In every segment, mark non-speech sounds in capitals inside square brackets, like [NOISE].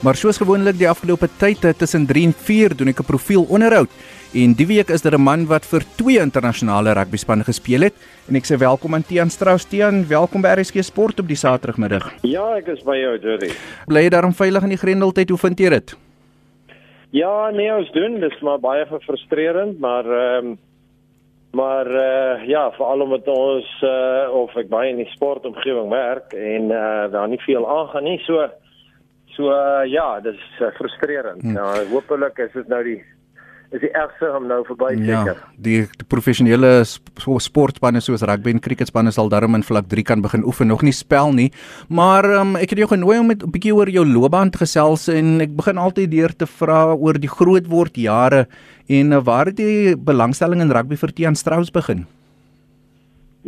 Maar soos gewoonlik die afgelope tyd eh, tussen 3 en 4 doen ek 'n profiel onderhoud. En die week is daar 'n man wat vir twee internasionale rugbyspanne gespeel het en ek sê welkom aan Tian Strauss. Tian, welkom by RSG Sport op die Saterdagmiddag. Ja, ek is by jou, Jerry. Bly jy daarom veilig in die Grendeltyd? Hoe vind jy dit? Ja, nee, ons doen, dis maar baie frustrerend, maar ehm um, maar uh, ja, veral omdat ons uh, of ek baie in die sportomgewing werk en uh, daar nie veel aangaan nie, so So uh, ja, dis uh, frustrerend. Hmm. Ja, hopelik is dit nou die is die ergste om nou verby ja, seker. Die, die professionele sportspanne soos rugby en cricketspanne sal daarom in vlak 3 kan begin oefen, nog nie spel nie. Maar um, ek het jou genooi om met 'n bietjie oor jou loopbaan te gesels en ek begin altyd deur te vra oor die groot word jare en uh, waar het die belangstelling in rugby vir Tian Strauss begin?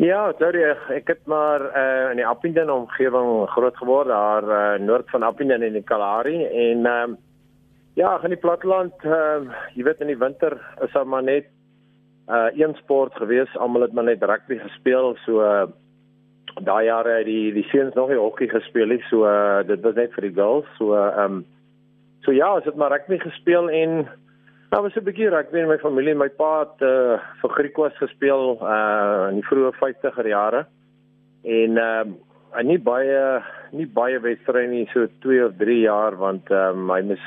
Ja, sorry, ek het maar uh, in die Appington omgewing groot geword, daar uh, noord van Appington in die Kalahari en ehm um, ja, in die platteland, uh, jy weet in die winter is daar maar net uh een sport gewees, almal het maar net rugby gespeel, so uh, daai jare het die die seuns nog nie hokkie gespeel nie, so uh, dit was net vir die girls, so ehm uh, um, so ja, ons het maar rugby gespeel en Ja, was 'n bietjie rugby in my familie. My pa het uh, vir Griekwas gespeel uh in die vroeë 50er jare. En ehm uh, nie baie nie baie wedstryde nie, so 2 of 3 jaar want ehm um, hy mis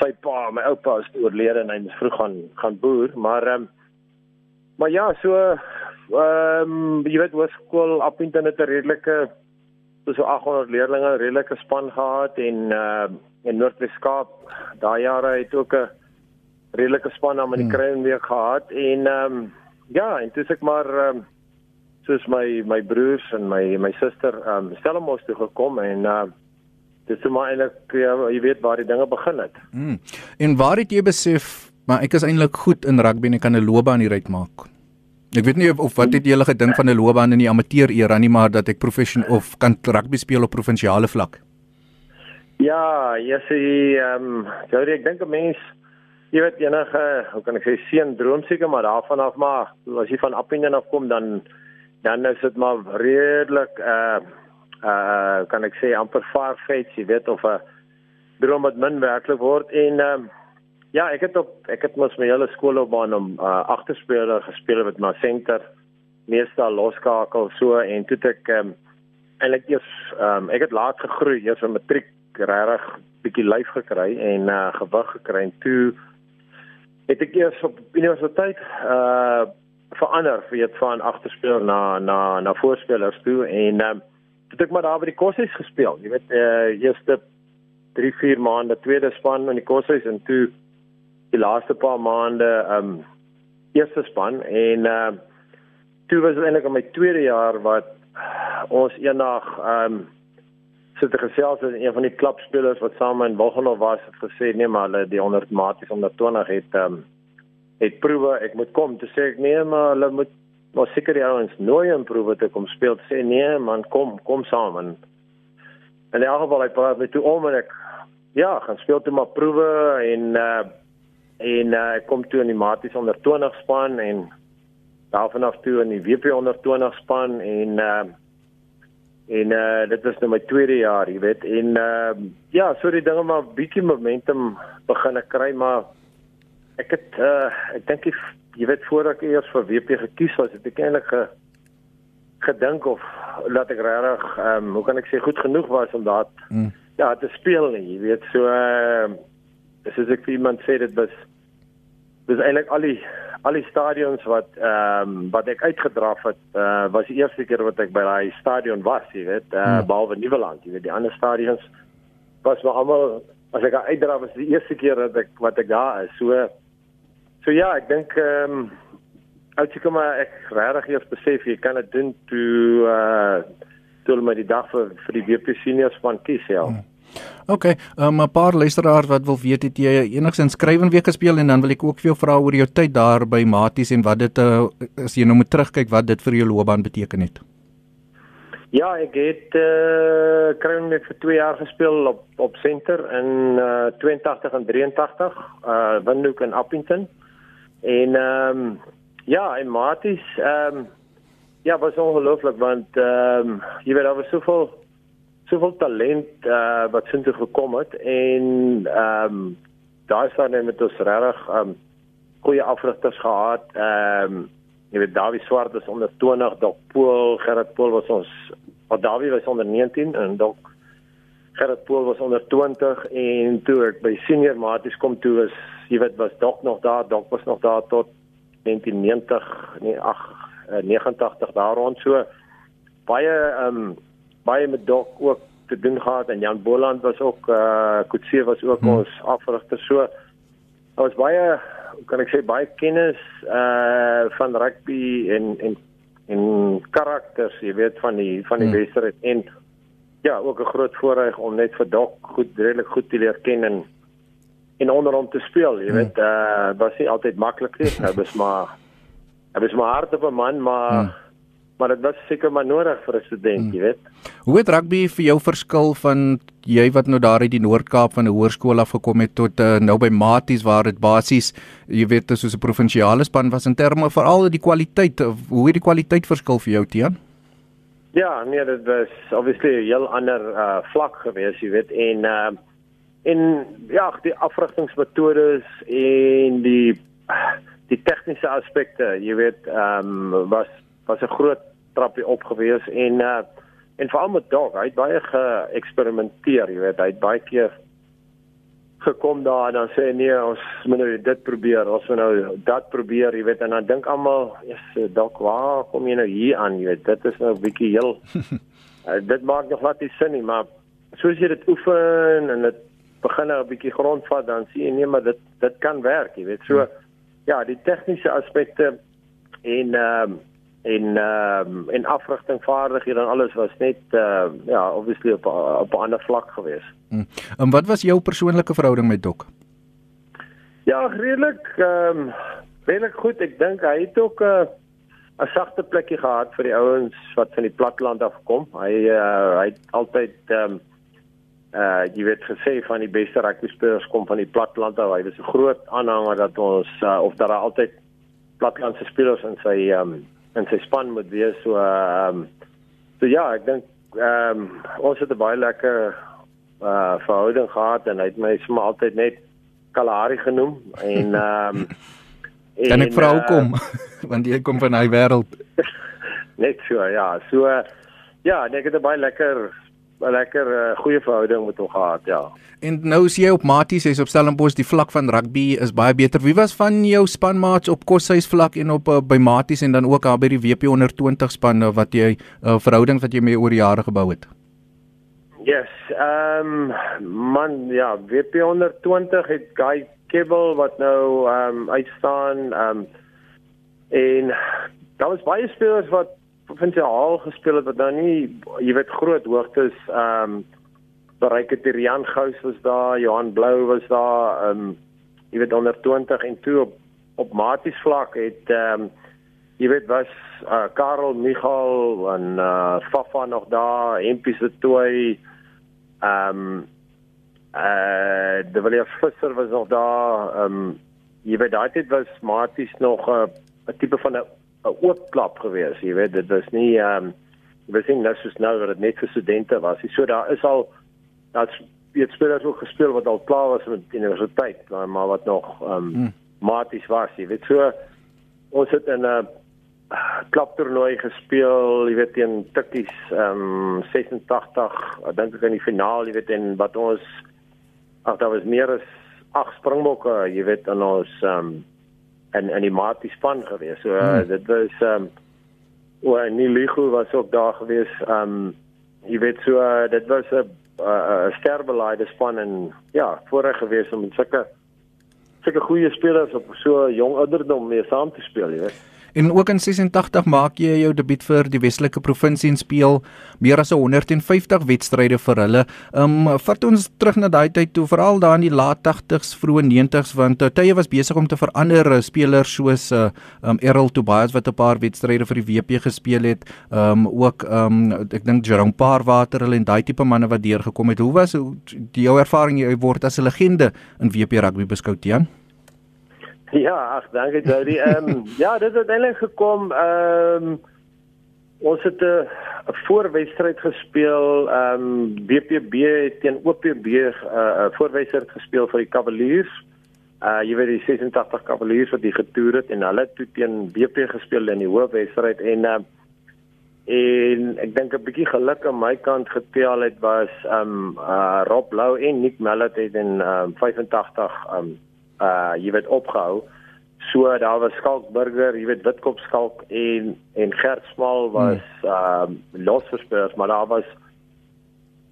sy pa, my oupa is oorlede en hy moes vroeg gaan gaan boer, maar ehm um, maar ja, so ehm um, jy weet hoërskool Appington het 'n redelike so 800 leerdlinge, redelike span gehad en ehm uh, in Noord-Weskaap daai jare het ook 'n redelike span aan die hmm. Crown week gehad en ehm um, ja, en dis ek maar ehm um, soos my my broers en my my suster ehm um, Stellenbosch toe gekom en ehm uh, dis toe maar eintlik ja, jy weet waar die dinge begin het. Hmm. En waar het jy besef maar ek is eintlik goed in rugby en ek kan 'n loopbaan hieruit maak? Ek weet nie of, of wat het jy gele gedink van 'n loopbaan in die amateur era nie, maar dat ek professioneel of kan rugby speel op provinsiale vlak. Ja, jy sê ehm um, jy ek dink 'n mens jy weet enige, hoe kan ek sê, seën droom seker maar daarvan af maar as jy van Appington af kom dan dan is dit maar redelik uh uh kan ek sê amper far fetched, jy weet of 'n droom wat min werklik word. En um ja, ek het op ek het mos my hele skoolloopbaan om uh agterspeler gespeel met my senter meestal loskakel so en toe ek um eintlik eers um ek het laat gegroei eers in matriek regtig bietjie lyf gekry en uh gewig gekry. En toe het ek eers op universiteit uh verander weet van agterspeler na na na voorspelers toe en um, het ek maar daar by die koshuis gespeel jy weet uh eerste 3 4 maande tweede span in die koshuis en toe die laaste paar maande um, eerste span en uh, toe was dit eintlik in my tweede jaar wat ons eendag um, sit so gesels met een van die klubspelers wat saam in Wilgenhof was het gesê nee maar hulle die onder maties onder 20 het ehm um, het proewe. Ek moet kom. Te sê ek nee maar hulle moet maar seker die ouens nooi in proewe te kom speel. Te sê nee man kom kom saam. En in elk geval hy praat met toe om en ek ja gaan speel toe maar proewe en uh, en uh, ek kom toe in die maties onder 20 span en daarvan af toe in die WP onder 20 span en uh, En uh dit was nou my tweede jaar, jy weet. En uh ja, so die dinge maar bietjie momentum begin ek kry, maar ek het uh ek dink jy weet voordat ek eers vir WP gekies was, het ek eintlik ge, gedink of laat ek regtig ehm um, hoe kan ek sê goed genoeg was om daar mm. ja te speel nie, jy weet. So uh dis is ek vir iemand sê dit was dis eintlik al die al die stadions wat ehm um, wat ek uitgedraf het, uh, was die eerste keer wat ek by daai stadion was, jy weet, uh, hmm. behalwe Nieuweland, jy weet, die ander stadions was maar almal as ek uitdraf was die eerste keer dat ek wat ek daar is. So so ja, ek dink ehm um, as ek maar ek regtig eers besef jy kan dit doen toe uh toe met die dag vir vir die WP seniors van kies ja. Hmm. OK, um, 'n paar luisteraars wat wil weet het jy enigsins skrywenweek gespeel en dan wil ek ook vir jou vra oor jou tyd daar by Maties en wat dit uh, as jy nou moet terugkyk wat dit vir jou loopbaan beteken het. Ja, ek het uh skrywenweek vir 2 jaar gespeel op op senter in uh 82 en 83 uh Windhoek en Appington. En ehm um, ja, in Maties ehm um, ja, was ongelooflik want ehm um, jy weet daar was soveel soveel talent uh wat sin toe gekom het en ehm um, dan net met ons regtig ehm um, goeie afrigters gehad. Ehm um, jy weet Dawie Swart was onder 20, Dok Pool, Gerard Pool was ons wat Dawie was onder 19 en Dok Gerard Pool was onder 20 en toe ek by senior maties kom toe was jy weet was Dok nog daar, Dok was nog daar tot 1990 nee ag 89 daar rond so baie ehm um, baie met Dok ook te doen gehad en Jan Boland was ook eh uh, Kutse was ook hmm. ons afrigter so Daar was baie kan ek sê baie kennis uh van rugby en en en karakters, jy weet van die van die hmm. wedstryd en ja, ook 'n groot voorreg om net vir Dok goed redelik goed te leer ken en en onder hom te speel, jy hmm. weet, uh was nie altyd maklik nie. Hy was maar hy was maar hard op 'n man, maar hmm maar dit was seker maar nodig vir 'n student, jy weet. Hoe het rugby vir jou verskil van jy wat nou daar uit die Noord-Kaap van 'n hoërskool af gekom het tot uh, nou by Maties waar dit basies jy weet soos 'n provinsiale span was in terme veral die kwaliteit, hoe het die kwaliteit verskil vir jou Tian? Ja, nee, dit was obviously 'n heel ander uh, vlak geweest, jy weet, en uh, en ja, die afrigtingsmetodes en die die tegniese aspekte, jy weet, ehm um, was was 'n groot trappie op gewees en uh en veral met dog, hy het baie geëksperimenteer, jy weet, hy het baie keer gekom daar en dan sê nee, ons moet nou dit probeer, ons moet nou dat probeer, jy weet, en dan dink almal, "Jesus, dog, waar kom jy nou hier aan?" Jy weet, dit is nou 'n bietjie heel uh, [LAUGHS] dit maak nog wat nie sin nie, maar soos jy dit oefen en dit begin nou 'n bietjie grondvat, dan sien jy nee, maar dit dit kan werk, jy weet. So ja, die tegniese aspekte en ehm um, en ehm um, en afrigting vaardighede en alles was net uh, ja obviously op op 'n ander vlak geweest. Hmm. En wat was jou persoonlike verhouding met Dok? Ja, redelik ehm um, redelik goed. Ek dink hy het ook 'n uh, 'n sagte plekkie gehad vir die ouens wat van die platteland af kom. Hy uh, hy het altyd ehm um, uh jy weet gesê van die beste rugby spelers kom van die platteland af. Hy was 'n groot aanhanger dat ons uh, of dat daar altyd plattelandse spelers in sy ehm um, in sy span moet wees so ehm um, so ja ek dink ehm um, ons het 'n baie lekker uh verhouding gehad en hy het my sommer altyd net Kalahari genoem en [LAUGHS] ehm um, kan ek vra hoekom? Uh, [LAUGHS] want jy kom van hy wêreld. [LAUGHS] Net so ja so uh, ja ek het 'n baie lekker 'n lekker uh, goeie verhouding met hom gehad, ja. En nou as jy op Maties is op Stellenbosch, die vlak van rugby is baie beter. Wie was van jou spanmaats op Koshuis vlak en op uh, by Maties en dan ook daar by die WP onder 20 span uh, wat jy 'n uh, verhouding wat jy mee oor jare gebou het? Yes, ehm um, man ja, WP onder 20 het Guy Kibble wat nou ehm um, uitstaan ehm um, en daar was baie spelers wat provinsiaal gespeel het wat nou nie jy weet groot hoogtes ehm um, bereik het die Jan Gous was daar, Johan Blou was daar, ehm um, jy weet onder 20 en toe op op maties vlak het ehm um, jy weet was uh, Karel Michael en uh, Fafa nog daar, Empie se toe ehm um, eh uh, die William Visser was nog daar, ehm um, jy weet daai tyd was maties nog 'n uh, 'n tipe van 'n 'n oop klap gewees, jy weet, dit was nie ehm um, weet nie nou soos nou dat dit net vir studente was. So daar is al daar's weet spelers ook gespeel wat al klaar was met universiteit, maar wat nog ehm um, hmm. maties was, jy weet. So ons het in 'n uh, klaptoernooi gespeel, jy weet teen Tikkies ehm um, 86, ek dink ek in die finaal, jy weet en wat ons ag daar was meer as ag springbokke, jy weet in ons ehm um, in in die Mati span gewees. So uh, hmm. dit was ehm um, o, Niligo was ook daar gewees. Ehm um, jy weet so uh, dit was 'n 'n sterbeleide span en ja, voorreg gewees om sulke sulke goeie spelers op so jong ouderdom mee saam te speel, jy weet. En ook in 86 maak jy jou debuut vir die Weselike provinsie en speel meer as 150 wedstryde vir hulle. Ehm um, vat ons terug na daai tyd toe, veral daar in die laat 80s, vroeë 90s want uh, tye was besig om te verander. Uh, spelers soos uh, um, Errol Tobias wat 'n paar wedstryde vir die WP gespeel het, ehm um, ook ehm um, ek dink Jerome Parwater hulle en daai tipe manne wat deurgekom het. Hoe was die jou ervaring jy word as 'n legende in WP rugby beskou, Tian? Ja, [LAUGHS] ag dankie Jody. Ehm um, [LAUGHS] ja, dit het eintlik gekom ehm um, ons het 'n voorwedstryd gespeel, ehm um, BPB teen OPB 'n uh, voorwedstryd gespeel vir die Cavaliers. Uh jy weet die 86 Cavaliers wat die getoer het en hulle het toe teen BP gespeel in die hoofwedstryd en uh en ek dink 'n bietjie geluk aan my kant getel het was um uh Rob Lou en Nick Mallet het in um 85 um uh jy weet opgehou. So daar was Skalk Burger, jy weet Witkop Skalk en en Gert Smal was hmm. um losverspeurs, maar daar was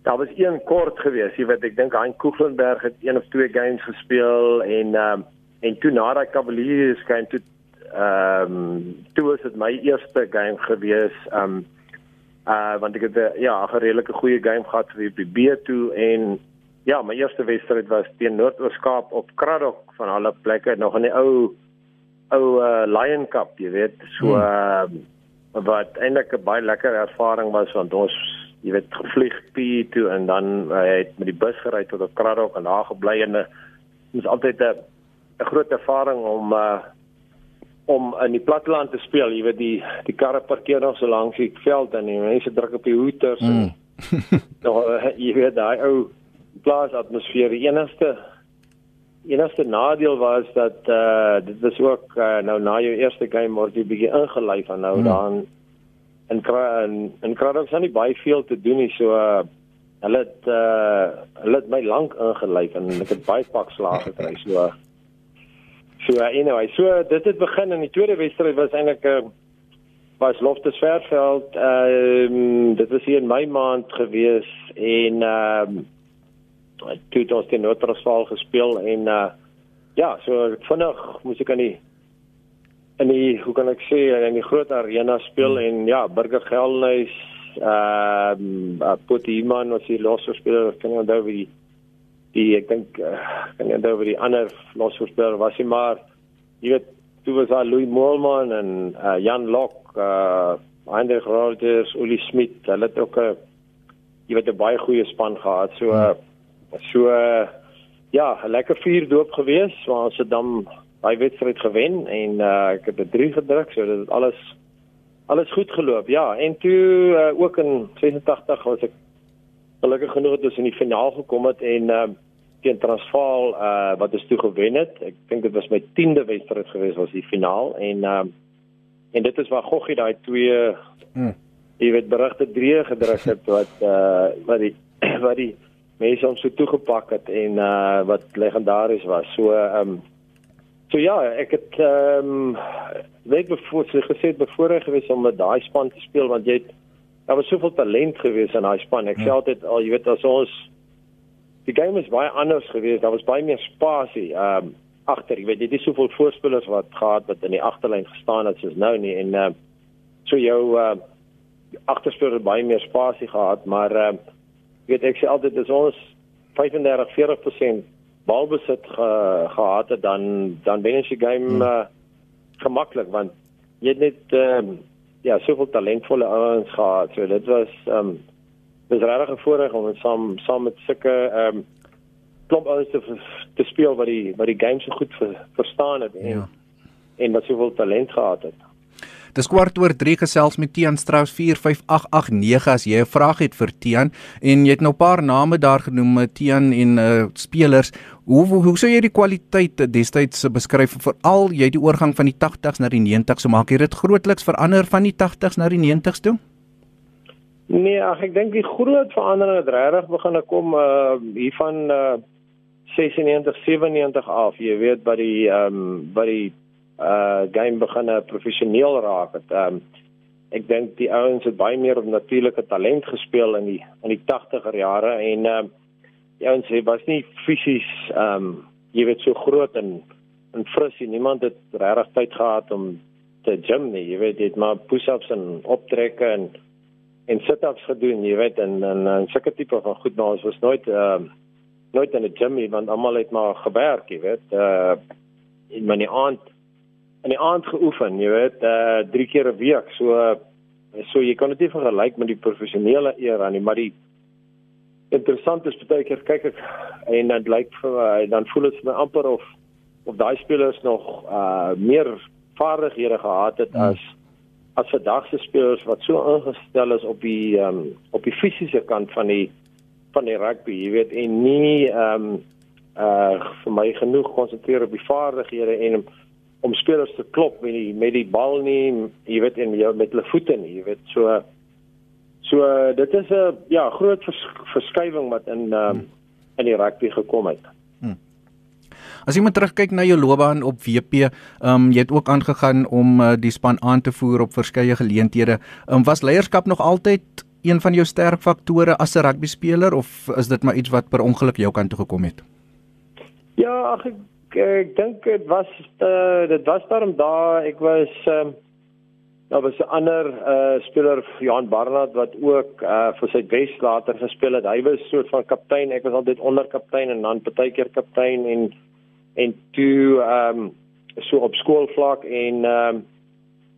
daar was een kort geweest, jy weet ek dink Hein Koeglenberg het een of twee games gespeel en um en toe na daai Cavaliers game toe ehm um, toe was dit my eerste game gewees ehm um, uh want ek het uh, ja 'n redelike goeie game gehad vir die B2 en ja my eerste wedstryd was teen Noord-Oos-Kaap op Kraddock van alle plekke nog in die ou ou uh, Lion Cup jy weet so hmm. uh, wat eintlik 'n baie lekker ervaring was want ons jy weet gevlieg P toe en dan uh, het met die bus gery tot op Kraddock en daar gebly en dit is altyd 'n 'n groot ervaring om uh, om in die platteland te speel, jy weet die die karre parkeer nog so langs die veld en die mense druk op die hoeters mm. en [LAUGHS] nog jy weet daai ou plaas atmosfeer die enigste enigste nadeel was dat uh dit was ook uh, nou na jou eerste game word jy bietjie ingelei van nou mm. dan en in in Kraddock is nie baie veel te doen nie so uh hulle het uh hulle het my lank ingelei en ek het baie pak slaag gekry so uh, So uh, anyway, so dit het begin in die tweede wedstryd was eintlik 'n uh, was Loftus Versveld. Ehm um, dit was hier in my maand gewees en ehm um, toe het ons teen Noord-Transvaal gespeel en uh ja, so vinnig moes ek aan die in die hoe kan ek sê in die groot arena speel hmm. en ja, Burger Gelnys ehm uh, Potiman was die laaste speler, kan jy onthou wie die die ek dink uh, kan jy onthou die ander losvoorspeler was hy maar jy weet toe was daar Louis Moelman en uh, Jan Lok uh Heinrich Rogers, Uli Smit, hulle het ook 'n jy weet 'n baie goeie span gehad. So uh, so uh, ja, 'n lekker vier doop gewees waar ons se dan baie wedstryd gewen en uh, ek het 'n 3 gedruk, so dit het alles alles goed geloop. Ja, en toe uh, ook in 86 was ek gelukkig genoeg het ons in die finaal gekom het en uh, teen Transvaal uh, wat ons toe gewen het. Ek dink dit was my 10de wedstryd geweest was die finaal en uh, en dit is waar Goggie daai twee hmm. jy weet berigte drie gedruk het wat uh, wat die [CLEARS THROAT] wat die mense ons so toegepak het en uh, wat legendaries was. So ehm um, So ja, ek het ehm um, weet bevoor gesê bevoorreg geweest om met daai span te speel want jy het daar was soveel talent gewees in daai span. Ek ja. sê altyd al jy weet as ons die game is baie anders gewees. Daar was baie meer spasie ehm um, agter. Jy weet dit is soveel voorspelers wat gehad wat in die agterlyn gestaan het soos nou nie en ehm uh, so jou uh agterspeler baie meer spasie gehad, maar ehm uh, jy weet ek sê altyd as ons 35 40% balbesit ge, gehad het dan dan wen ons die game hmm. uh, gemaklik want jy het net uh, ja, soveel talentvolle ouens gehad. So dit was ehm um, dis regtig 'n voorreg om saam saam met sulke ehm um, klop ouens te te speel wat die wat die game so goed ver, verstaan het en ja. en wat soveel talent gehad het. Dis kwart oor 3 gesels met Tian Strauss 45889 as jy 'n vraag het vir Tian en jy het nou 'n paar name daar genoem eh, Tian en uh, spelers. Hoe hoe, hoe sou jy die kwaliteit destyds beskryf veral jy die oorgang van die 80s na die 90s so maak dit grootliks verander van die 80s na die 90s toe? Nee, ag ek dink die groot verandering het regtig begin kom uh hier van uh 96 97 af. Jy weet by die ehm um, by die uh game begin professioneel raak. Het um ek dink die ouens het baie meer op natuurlike talent gespeel in die in die 80er jare en um die ouens was nie fisies um jy weet so groot en en fris nie. Niemand het regtig tyd gehad om te gym nie. Jy weet dit maar push-ups en optrekke en en sit-ups gedoen, jy weet en en, en sulke tipe van goed maar ons was nooit um nooit in 'n gym nie want almal het maar gewerk, jy weet. Uh in my aand in die aand geoefen, jy weet, uh 3 keer 'n week. So so jy kan dit nie vergelyk met die professionele era nie, maar die interessant is baie keer kyk ek en dan lyk vir my dan voel dit vir my amper of of daai spelers nog uh meer vaardighede gehad het hmm. as as vandag se spelers wat so ingestel is op die um, op die fisiese kant van die van die rugby, jy weet, en nie ehm um, uh vir my genoeg konsentreer op die vaardighede en om, spelers te klop met die met die bal nie, jy weet, en jou met hulle voete nie, jy weet, so so dit is 'n ja, groot vers, verskywing wat in um, in die rugby gekom het. As jy moet terugkyk na jou loopbaan op WP, ehm um, jy het ook aangegaan om uh, die span aan te voer op verskeie geleenthede. Ehm um, was leierskap nog altyd een van jou sterk faktore as 'n rugby speler of is dit maar iets wat per ongeluk jou kant toe gekom het? Ja, ag ek ek dink dit was uh, dit was daarom daar ek was um, Daar was 'n ander uh speler Johan Barnard wat ook uh vir sy Wes later gespeel het. Hy was so 'n soort van kaptein. Ek was altyd onderkaptein en dan partykeer kaptein en en toe ehm um, so op skoolvlak en ehm um,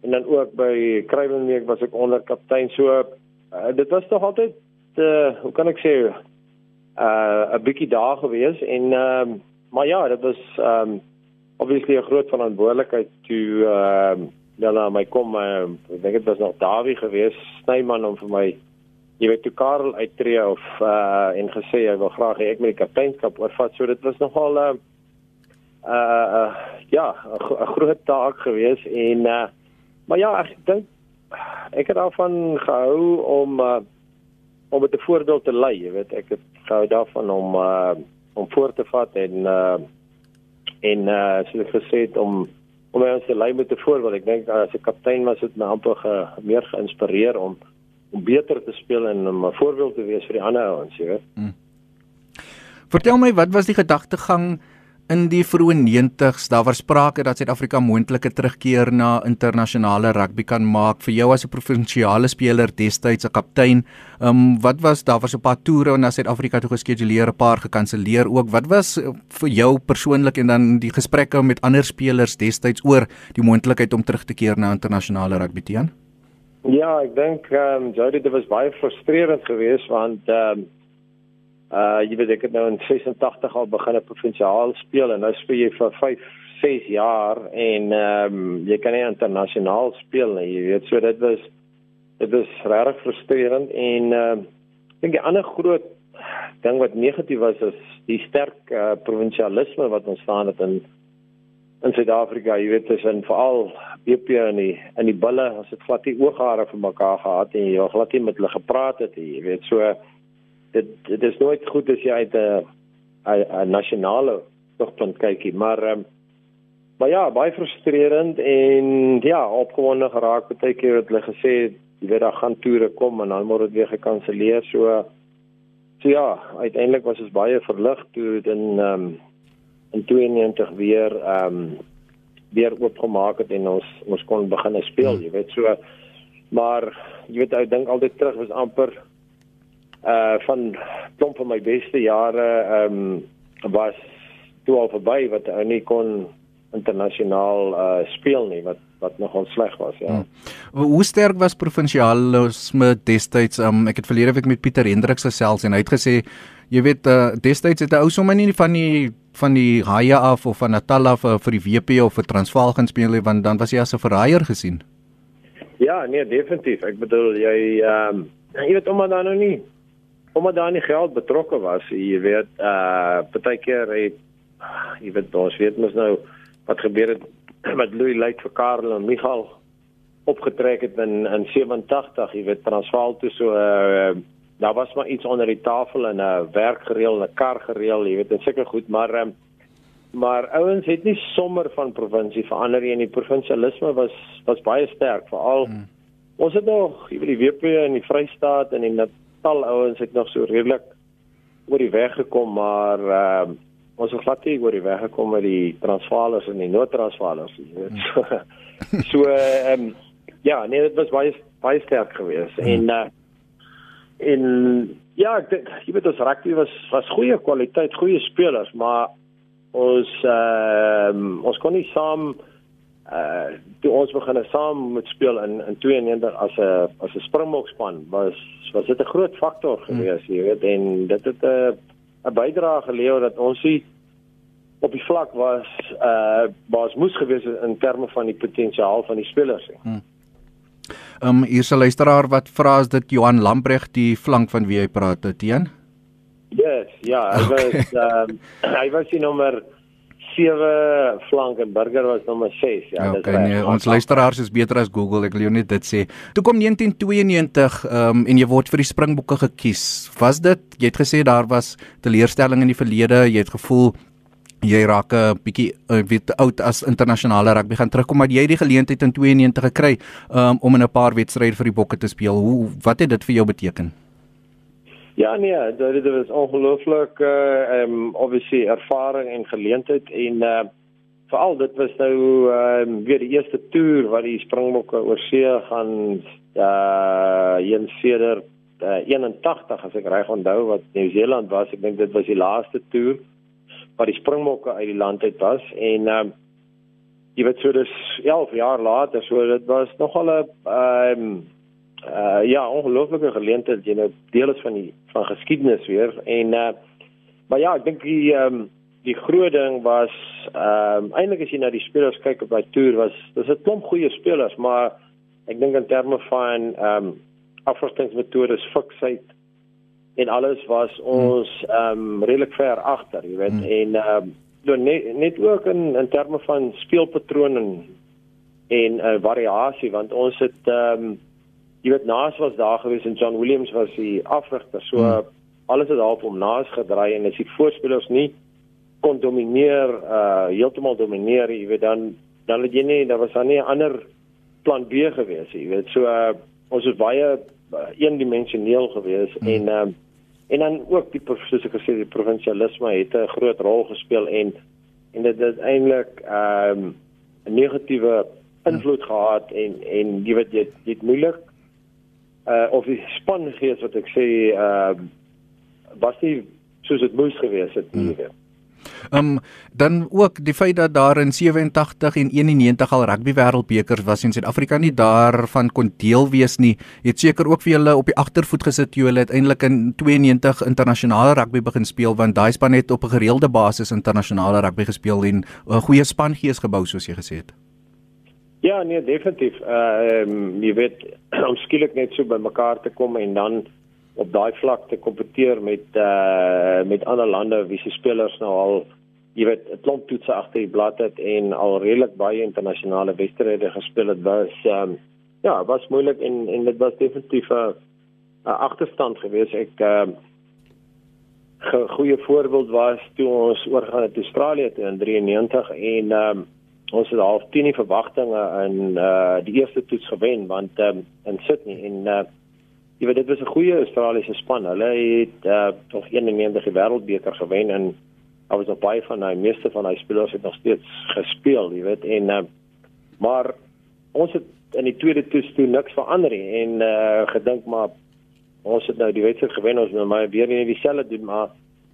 en dan ook by Kruiwenweek was ek onderkaptein. So uh, dit was tog altyd uh hoe kan ek sê uh 'n bietjie daar gewees en ehm um, maar ja, dit was ehm um, obviously 'n groot verantwoordelikheid toe ehm um, ja nou my kom uh, ek dink dit was nog Dawie gewees Snyman om vir my jy weet toe Karel uittreë of uh en gesê hy wil graag hê ek moet die kapteinskap oorvat. So dit was nogal uh, uh ja 'n groot taak gewees en uh maar ja ek dink ek het daarvan gehou om uh om met 'n voorbeeld te lei jy weet ek het gehou daarvan om uh om voor te vat en uh en uh soos ek gesê het om om ons te lei met 'n voorbeeld. Ek dink as 'n kaptein was dit my amper ge, meer geïnspireer om om beter te speel en om 'n voorbeeld te wees vir die ander ouens, jy weet. Hmm. Vertel my, wat was die gedagtegang in die vroeë 90's daar was sprake dat Suid-Afrika moontlike terugkeer na internasionale rugby kan maak vir jou as 'n provinsiale speler destyds 'n kaptein. Ehm um, wat was daar was 'n paar toere na Suid-Afrika toe geskeduleer, 'n paar gekanselleer ook. Wat was eh, vir jou persoonlik en dan die gesprekke met ander spelers destyds oor die moontlikheid om terug te keer na internasionale rugby teen? Ja, ek dink ehm um, Jody dit was baie frustrerend geweest want ehm um, Uh jy weet ek het nou in 86 al begin op provinsiaal speel en nou speel jy vir 5, 6 jaar en ehm um, jy kan nie internasionaal speel nie. Jy weet so dit was dit was regtig frustrerend en ehm uh, dink die ander groot ding wat negatief was is die sterk uh, provinsialisme wat ontstaan het in in Suid-Afrika. Jy weet dis en veral BP in die in die bulle as dit glad nie ooghare vir mekaar gehad en jy glad nie met hulle gepraat het nie. Jy weet so dit dit is nooit goed as jy uit 'n 'n nasionale togpunt kykie, maar um, maar ja, baie frustrerend en ja, opgewonde geraak baie keer het hulle gesê jy weet daar gaan toere kom en dan word dit weer gekanselleer. So so ja, uiteindelik was ons baie verlig toe dit in um, in 92 weer ehm um, weer oopgemaak het en ons ons kon begin speel, jy weet so maar jy weet ek dink altyd terug was amper uh van klomp van my beste jare ehm um, was toe al verby wat ou nie kon internasionaal uh speel nie wat wat nogal sleg was ja. Hmm. Hoe sterk was provinsialisme destyds? Um, ek het verlede week met Pieter Hendriks gesels en hy het gesê jy weet uh destyds het 'n ou sommer nie van die van die Haie af of van Natal af uh, vir die WP of vir Transvaal gaan speel nie want dan was hy as 'n verraaier gesien. Ja, nee definitief. Ek bedoel jy ehm um, jy weet omdat daar nou nie omdat daar nie geld betrokke was, jy weet, uh partykeer het jy weet ons weet mos nou wat gebeur het [CLEARS THROAT] met Louis Luyt vir Karel en Michael opgetrek het in in 87, jy weet Transvaal toe so uh daar was maar iets onder die tafel en 'n uh, werk gereël, 'n kar gereël, jy weet, en seker goed, maar um, maar ouens het nie sommer van provinsie verander nie en die provinsialisme was was baie sterk veral hmm. ons het nog jy weet die WP in die Vrystaat en in tal ouens het nog so redelik oor die weg gekom, maar ehm uh, ons het glad nie oor die weg gekom met die Transvaalers en die Noord-Transvaalers nie. Hmm. [LAUGHS] So ehm um, ja, nee, dit was baie baie sterk geweest hmm. en uh, en ja, ek dink jy weet ons rugby was was goeie kwaliteit, goeie spelers, maar ons ehm um, ons kon nie saam uh toe ons begin saam met speel in in 92 as 'n as 'n Springbok span was was dit 'n groot faktor hmm. gewees, jy weet, en dit het 'n 'n bydrae gelewer dat ons nie op die vlak was uh waar ons moes gewees in terme van die potensiaal van die spelers. Hmm. Ehm um, hier sal luisteraar wat vra as dit Johan Lambreg die flank van wie hy praat, Etienne? Yes, ja, hy [LAUGHS] okay. was ehm um, [CLEARS THROAT] hy was die nommer 7 flank en Burger was nommer 6. Ja, okay, dis reg. Nee, ons luisteraars is beter as Google, ek wil jou net dit sê. Toe kom 1992 ehm um, en jy word vir die Springbokke gekies. Was dit jy het gesê daar was teleurstelling in die verlede, jy het gevoel jy raak 'n bietjie uh, weet oud as internasionale rugby gaan terugkom maar jy het die geleentheid in 92 gekry um, om in 'n paar wedstryde vir die Bokke te speel. Hoe wat het dit vir jou beteken? Ja nee, dit dit was ongelooflik uh um obviously ervaring en geleentheid en uh veral dit was nou um weer die eerste toer wat die Springbokke oor see gaan uh een seder uh, 81 as ek reg onthou wat Nieu-Seeland was. Ek dink dit was die laaste toer wat die Springbokke uit die land uit was en um jy weet so dis 11 jaar later so dit was nogal 'n um uh ja, ongelooflike geleentheid jy nou deel is van die van geskiedenis weer. En uh maar ja, ek dink die ehm um, die groot ding was ehm um, eintlik as jy na die spelers kyk op daai toer was dis 'n klomp goeie spelers, maar ek dink in terme van ehm um, afrustingmetodes, fiksheid en alles was ons ehm um, redelik ver agter, jy weet, hmm. en ehm um, net net ook in in terme van speelpatrone en en uh, variasie want ons het ehm um, jy weet Naas was daar gewees en John Williams was die afrigter. So hmm. alles het half om Naas gedraai en as die voorspelers nie kon domineer uh heeltemal domineer, jy weet dan dan het jy nie daar was dan nie 'n ander plan B gewees, jy weet. So uh, ons was baie uh, eendimensioneel gewees hmm. en uh, en dan ook die soos ek gesê die provinsialisme het 'n groot rol gespeel en en dit het eintlik ehm um, 'n negatiewe invloed gehad en en jy weet jy dit moeilik uh of die span gees wat ek sê uh was nie soos dit moes gewees het nie. Hmm. Ehm um, dan ook die feit dat daar in 87 en 91 al rugby wêreldbekers was en Suid-Afrika nie daarvan kon deel wees nie, het seker ook vir hulle op die agtervoet gesit toe hulle uiteindelik in 92 internasionale rugby begin speel want daai span het op 'n gereelde basis internasionale rugby gespeel en 'n goeie spangees gebou soos jy gesê het. Ja, nee, definitief. Uh ehm um, jy weet [CLEARS THROAT] om skielik net so by mekaar te kom en dan op daai vlak te kompeteer met uh met ander lande wie se spelers nou al jy weet 'n klomp toetse agter die blad het en al redelik baie internasionale wedstryde gespeel het was ehm um, ja, was moeilik en en dit was definitief 'n agterstand geweest. Ek ehm uh, goeie voorbeeld was toe ons oorgaan het Australië toe in 93 en ehm um, ons het half teen die verwagtinge in uh die eerste toets gewen want um, in Sydney en uh jy weet dit was 'n goeie Australiese span. Hulle het uh tog 91 die wêreldbeker gewen en I was baie van die meeste van die spelers het nog steeds gespeel, jy weet en uh maar ons het in die tweede toets toe niks verander nie en uh gedink maar ons het nou die wedstryd gewen ons moet maar weer nie dieselfde doen maar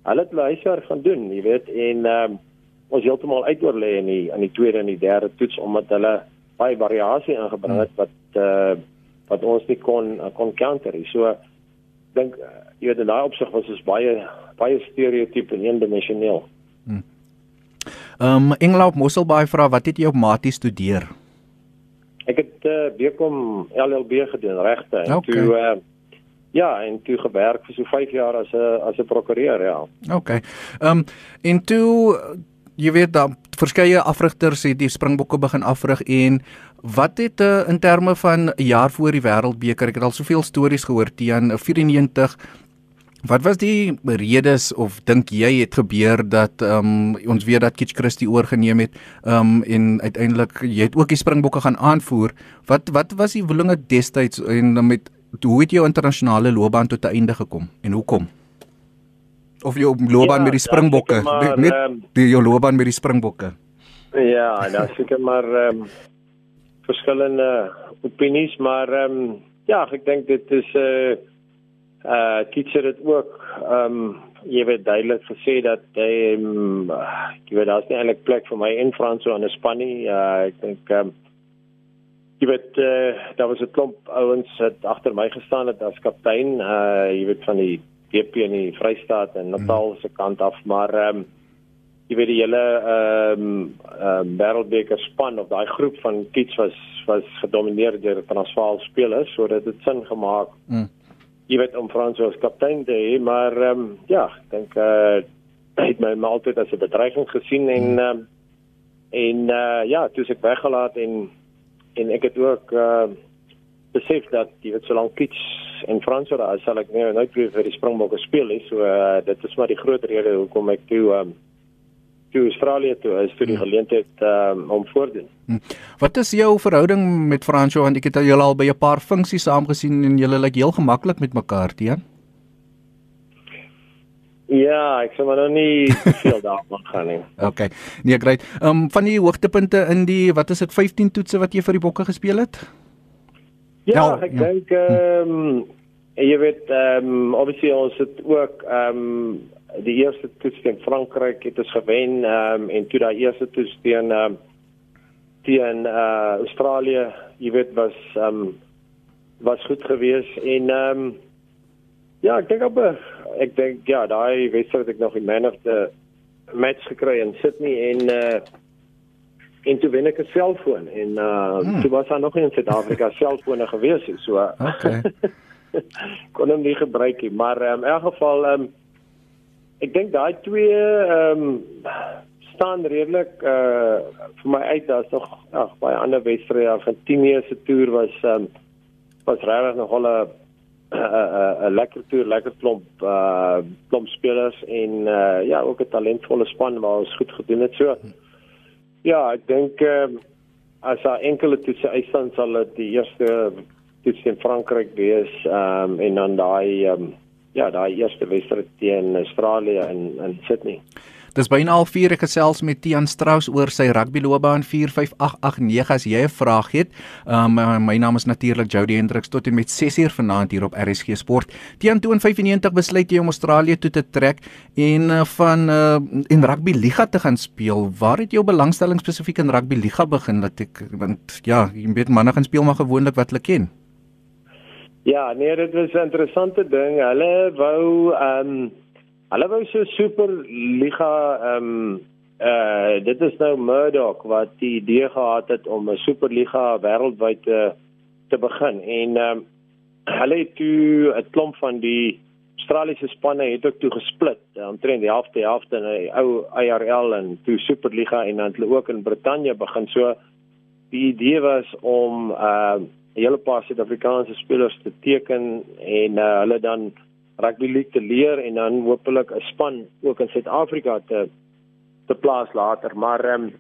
hulle het hulle huiswerk gaan doen, jy weet en uh ons heeltemal uitoor lê in die in die tweede en die derde toets omdat hulle baie variasie ingebring het wat uh wat ons nie kon kon counter nie. So dink jy weet in daai opsig was ons baie baie stereotyp en eendimensioneel. Hmm. Ehm um, Engelaap Mosselbaai vra wat het jy op matie studeer? Ek het uh, BCom LLB gedoen regte en okay. toe uh, Ja, en toe gewerk vir so 5 jaar as 'n as 'n prokureur, ja. OK. Ehm um, en toe jy weet dan verskeie afrigters het die Springbokke begin afrig en wat het uh, in terme van jaar voor die Wêreldbeker ek het al soveel stories gehoor teen 94 Wat was die redes of dink jy het gebeur dat um, ons weet dat Kitch Christie oorgeneem het um, en uiteindelik jy het ook die Springbokke gaan aanvoer wat wat was die woelinge destyds en met hoe het jou internasionale loopbaan tot 'n einde gekom en hoekom? Of jou loopbaan ja, met die Springbokke. maar, net um, die jou loopbaan met die Springbokke. Ja daar seker maar um, verskillende opinies maar um, ja ek dink dit is 'n uh, uh teacher het ook um jy weet duidelik gesê dat hy um, jy weet daar's nie eintlik plek vir my in Franso en Spanje uh, ek dink um, jy weet uh, daar was 'n klomp ouens wat agter my gestaan het as kaptein. Uh jy weet van die DP in die Vrystaat en Natal se kant af, maar ehm um, jy weet die hele ehm um, ehm um, Wêreldbeker span of daai groep van kids was was gedomeineer deur Transvaal spelers sodat dit sin gemaak. Mm. Jy weet om Frans as kaptein te hê, maar ehm um, ja, ek dink eh uh, het my altyd as 'n bedreiging gesien en mm. ehm um, en uh, ja, toe ek weggelaat en en ek het ook uh, besef dat jy weet solank kids en Frans daar sal ek nou nooit weer vir die Springbokke speel nie. So uh, dit is maar die groot rede hoekom ek toe um, toe Australië toe is vir die hmm. geleentheid um, om voordoen. Hmm. Wat is jou verhouding met Fransjo want ek het julle al by 'n paar funksies saam gesien en julle lyk heel gemaklik met mekaar teen? Ja, ek sê maar nou nie veel [LAUGHS] daarvan gaan nie. Okay. Nee, great. Ehm um, van die hoogtepunte in die wat is dit 15 toetse wat jy vir die bokke gespeel het? Ja, nou, ek ja. dink ehm um, jy weet ehm um, obviously ons het ook ehm um, die eerste toets teen Frankryk het ons gewen um, en toe daai eerste toets teen um, teen uh, Australië, jy weet was um, was goed geweest en um, ja, ek dink op ek dink ja, daai wedstryd het ek nog in man of the match gekry in Sydney en uh, en toe wen ek 'n selfoon en uh, hmm. toe was daar nog in Suid-Afrika [LAUGHS] selfone gewees so okay [LAUGHS] kon hom nie gebruik nie maar um, in elk geval um, ek dink daai twee um, staan redelik uh vir my uit daar's nog ag baie ander wedstrye Argentinië se toer was um, was regtig nog al [CLEARS THROAT] 'n 'n lekker toer, lekker klomp uh klomp spelers en uh ja, ook 'n talentvolle span waar ons goed gedoen het so. Ja, ek dink ehm uh, as daar enkele toetse uitstand sal dit die eerste toets in Frankryk wees ehm um, en dan daai ehm um, ja, daai eerste wedstryd teen Australië in in Sydney. Dis byna al 4 gesels met Tian Strauss oor sy rugbyloopbaan 45889 as jy 'n vraag het. Um my naam is natuurlik Jody Hendriks tot en met 6uur vanaand hier op RSG Sport. Tian 295 besluit jy om Australië toe te trek en uh, van uh, in rugby liga te gaan speel. Waar het jou belangstelling spesifiek in rugby liga begin dat ek want ja, jy weet manne gaan speel maar gewoonlik wat hulle ken. Ja, nee, dit was 'n interessante ding. Hulle wou ehm um, hulle wou so super liga ehm um, uh dit is nou Murdoch wat die idee gehad het om 'n superliga wêreldwyd te te begin en ehm um, hulle het toe 'n klomp van die Australiese spanne het ook toe gesplit. Omtrent die helfte helfte in die ou IRL en toe superliga en dan het hulle ook in Brittanje begin. So die idee was om ehm uh, 'n hele paar Suid-Afrikaanse spelers te teken en uh, hulle dan rugby league te leer en dan hopelik 'n span ook in Suid-Afrika te te plaas later. Maar ehm um,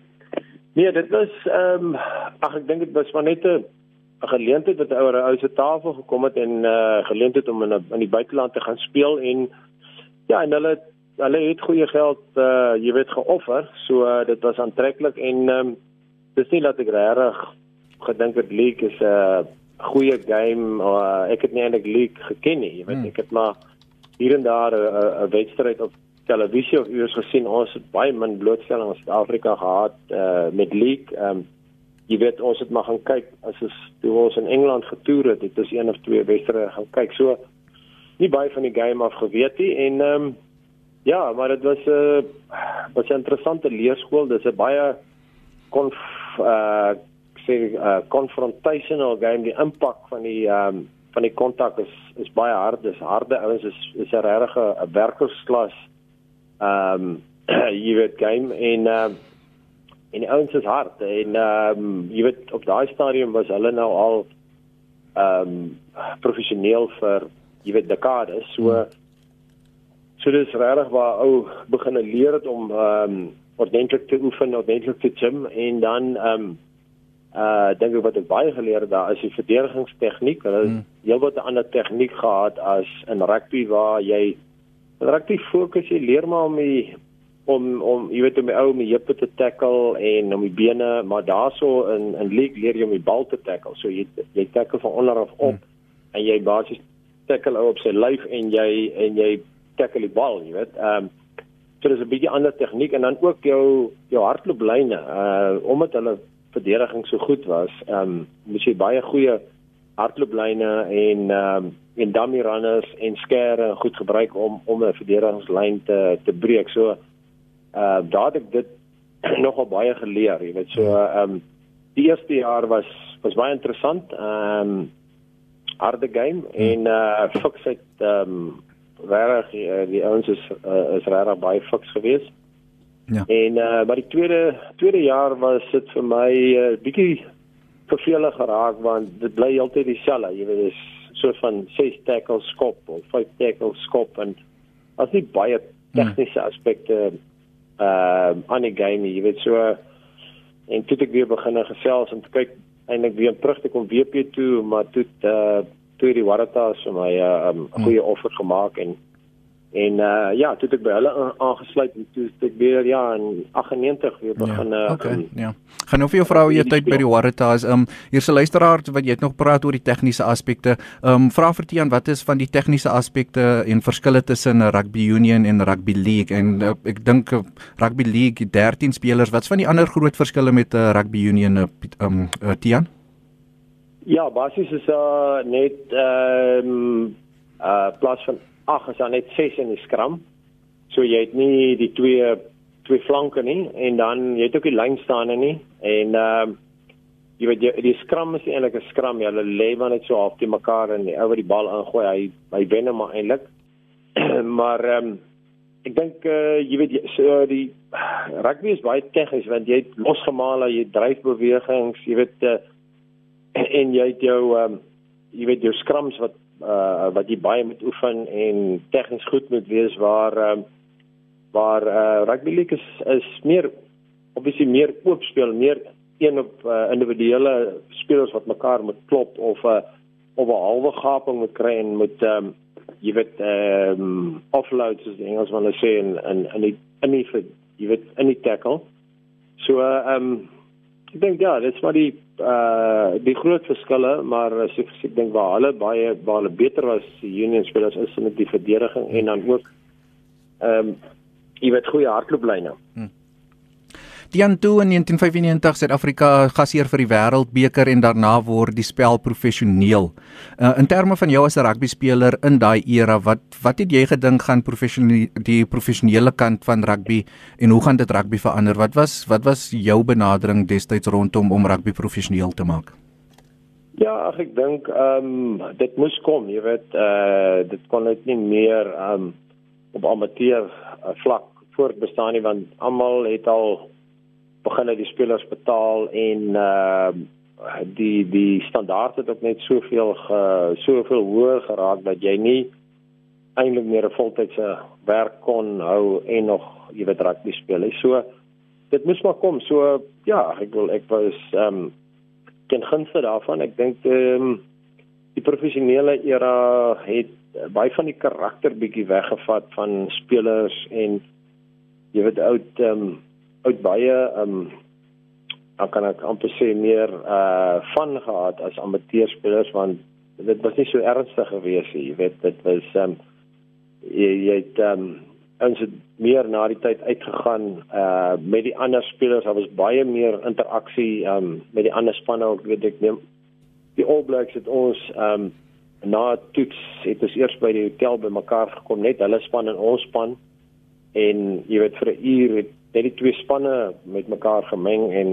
nee, dit was ehm um, ag ek dink dit was maar net 'n 'n geleentheid wat oor 'n ou se tafel gekom het en uh geleentheid om in 'n in die buiteland te gaan speel en ja, en hulle hulle het goeie geld uh jy weet geoffer. So uh, dit was aantreklik en ehm um, dis nie dat ek regtig gedink het League is 'n uh, goeie game. Uh, ek het nie eintlik League geken nie. Jy weet, hmm. ek het maar hier en daar 'n wedstryd op televisie of iewers gesien. Ons het baie min blootstelling in Suid-Afrika gehad uh, met League. Um, jy weet, ons het maar gaan kyk as ons toe ons in Engeland getoer het, het ons een of twee wedstryde gaan kyk. So nie baie van die game af geweet nie en ehm um, ja, maar dit was 'n uh, was 'n interessante leerskool. Dis 'n baie konf uh sê uh confrontational game die impak van die um van die kontak is is baie hard. Dis harde ouens is is 'n regte 'n werkersklas um [CLEARS THROAT] jy weet game. En um en die ouens is hard. En um jy weet op daai stadium was hulle nou al um professioneel vir jy weet dekades. So hmm. so dis regtig waar ou begin leer het om um ordentlik te oefen ordentlik te gym. En dan um uh dink ek wat ek baie geleer het daar is die verdedigingstegniek. Hulle het mm. heelwat 'n ander tegniek gehad as in rugby waar jy rugby fokus jy leer maar om die om om jy weet om die ou om die heupe te tackle en om die bene, maar daarso in in league leer jy om die bal te tackle. So jy jy tackle van onder af op mm. en jy basies tackle op sy lyf en jy en jy tackle die bal, jy weet. Ehm um, so dis 'n bietjie ander tegniek en dan ook jou jou hardlooplyne uh omdat hulle verdediging so goed was, ehm um, moes jy baie goeie hardlooplyne en ehm um, en dummy runners en skare goed gebruik om om 'n verdedigingslyn te te breek. So uh daar het ek dit [CLEARS THROAT] nogal baie geleer, jy weet. So ehm um, die eerste jaar was was baie interessant. Ehm um, harde game en uh Fox het ehm um, regtig uh, die ouens is uh, is regtig baie Fox gewees. Ja. En uh maar die tweede tweede jaar was dit vir my 'n uh, bietjie vervelig geraak want dit bly altyd dieselfde. Jy weet dis so van 6 tackles skop of 5 tackles skop en as nie baie hmm. tegniese aspekte uh aan die game, jy weet so en toe ek weer begin gesels en kyk eintlik weer terug te kom WP toe, maar toe uh toe die Waratahs vir my 'n uh, um, goeie hmm. offer gemaak en En uh ja, toe ek by hulle aangesluit en toe ek weer ja in 98 weer ja, begin ja, okay, um, ja. Gaan nou vir jou vrou hier tyd by die Waratahs. Um hier se luisteraar wat jy het nog praat oor die tegniese aspekte. Um vra vir Tiaan wat is van die tegniese aspekte en verskille tussen 'n rugby union en rugby league en uh, ek dink uh, rugby league 13 spelers. Wat's van die ander groot verskille met 'n uh, rugby union uh, um uh, Tiaan? Ja, basies is uh net ehm um, uh plus van 8 is dan net 6 in die skram. So jy het nie die twee twee flanke nie en dan jy het ook die lyn staan nie en ehm uh, jy weet jy, die skram is eintlik 'n skram. Jy lê maar net so op die mekaar en die ou wat die bal ingooi, hy hy wen hom eintlik. [CLEARS THROAT] maar ehm um, ek dink uh, jy weet jy, so die [SIGHS] rugby is baie tegnies want jy het losgemaal, jy dryf bewegings, jy weet uh, [CLEARS THROAT] en jy het jou ehm um, jy weet jou skrams wat uh wat jy baie moet oefen en tegnies goed moet wees waar um, waar uh rugby league is is meer obviously meer oop speel, meer een op uh, individuele spelers wat mekaar moet klop of 'n uh, of 'n halwe gaping moet kry en moet um, jy weet ehm um, offload soos die Engelsman sê en en in die in die jy weet in die tackle. So ehm uh, um, ek dink ja, dit is maar die uh die groot verskille, maar as ek, ek dink waar hulle baie waar hulle beter was die Union spelers is in die verdediging en dan ook ehm um, jy weet goeie hardlooplyne. Hmm. Die Anto in 1995 Suid-Afrika gasheer vir die Wêreldbeker en daarna word die spel professioneel. Uh, in terme van jou as 'n rugby speler in daai era, wat wat het jy gedink gaan professionele die professionele kant van rugby en hoe gaan dit rugby verander? Wat was wat was jou benadering destyds rondom om rugby professioneel te maak? Ja, ek dink ehm um, dit moes kom, jy weet, uh dit kon net nie meer ehm um, op amateur uh, vlak voortbestaan nie want almal het al begin hy die spelers betaal en uh die die standaard het ook net soveel ge, soveel hoër geraak dat jy nie eintlik meer 'n voltydse werk kon hou en nog jy weet rugby speel. So dit moes maar kom. So ja, ek wil ek was ehm um, ten gunste daarvan. Ek dink ehm um, die professionele era het baie van die karakter bietjie weggevat van spelers en jy weet oud ehm um, uit baie ehm um, dan kan ek amper sê meer uh van gehad as amateurspelers want dit was nie so ernstig geweest nie jy weet dit was ehm um, jy jy het ehm um, ons het meer na die tyd uitgegaan uh met die ander spelers daar was baie meer interaksie ehm um, met die ander spanne ook weet ek neem die All Blacks het ons ehm um, na toets het ons eers by die hotel by mekaar gekom net hulle span en ons span en jy weet vir 'n uur het net die twee spanne met mekaar gemeng en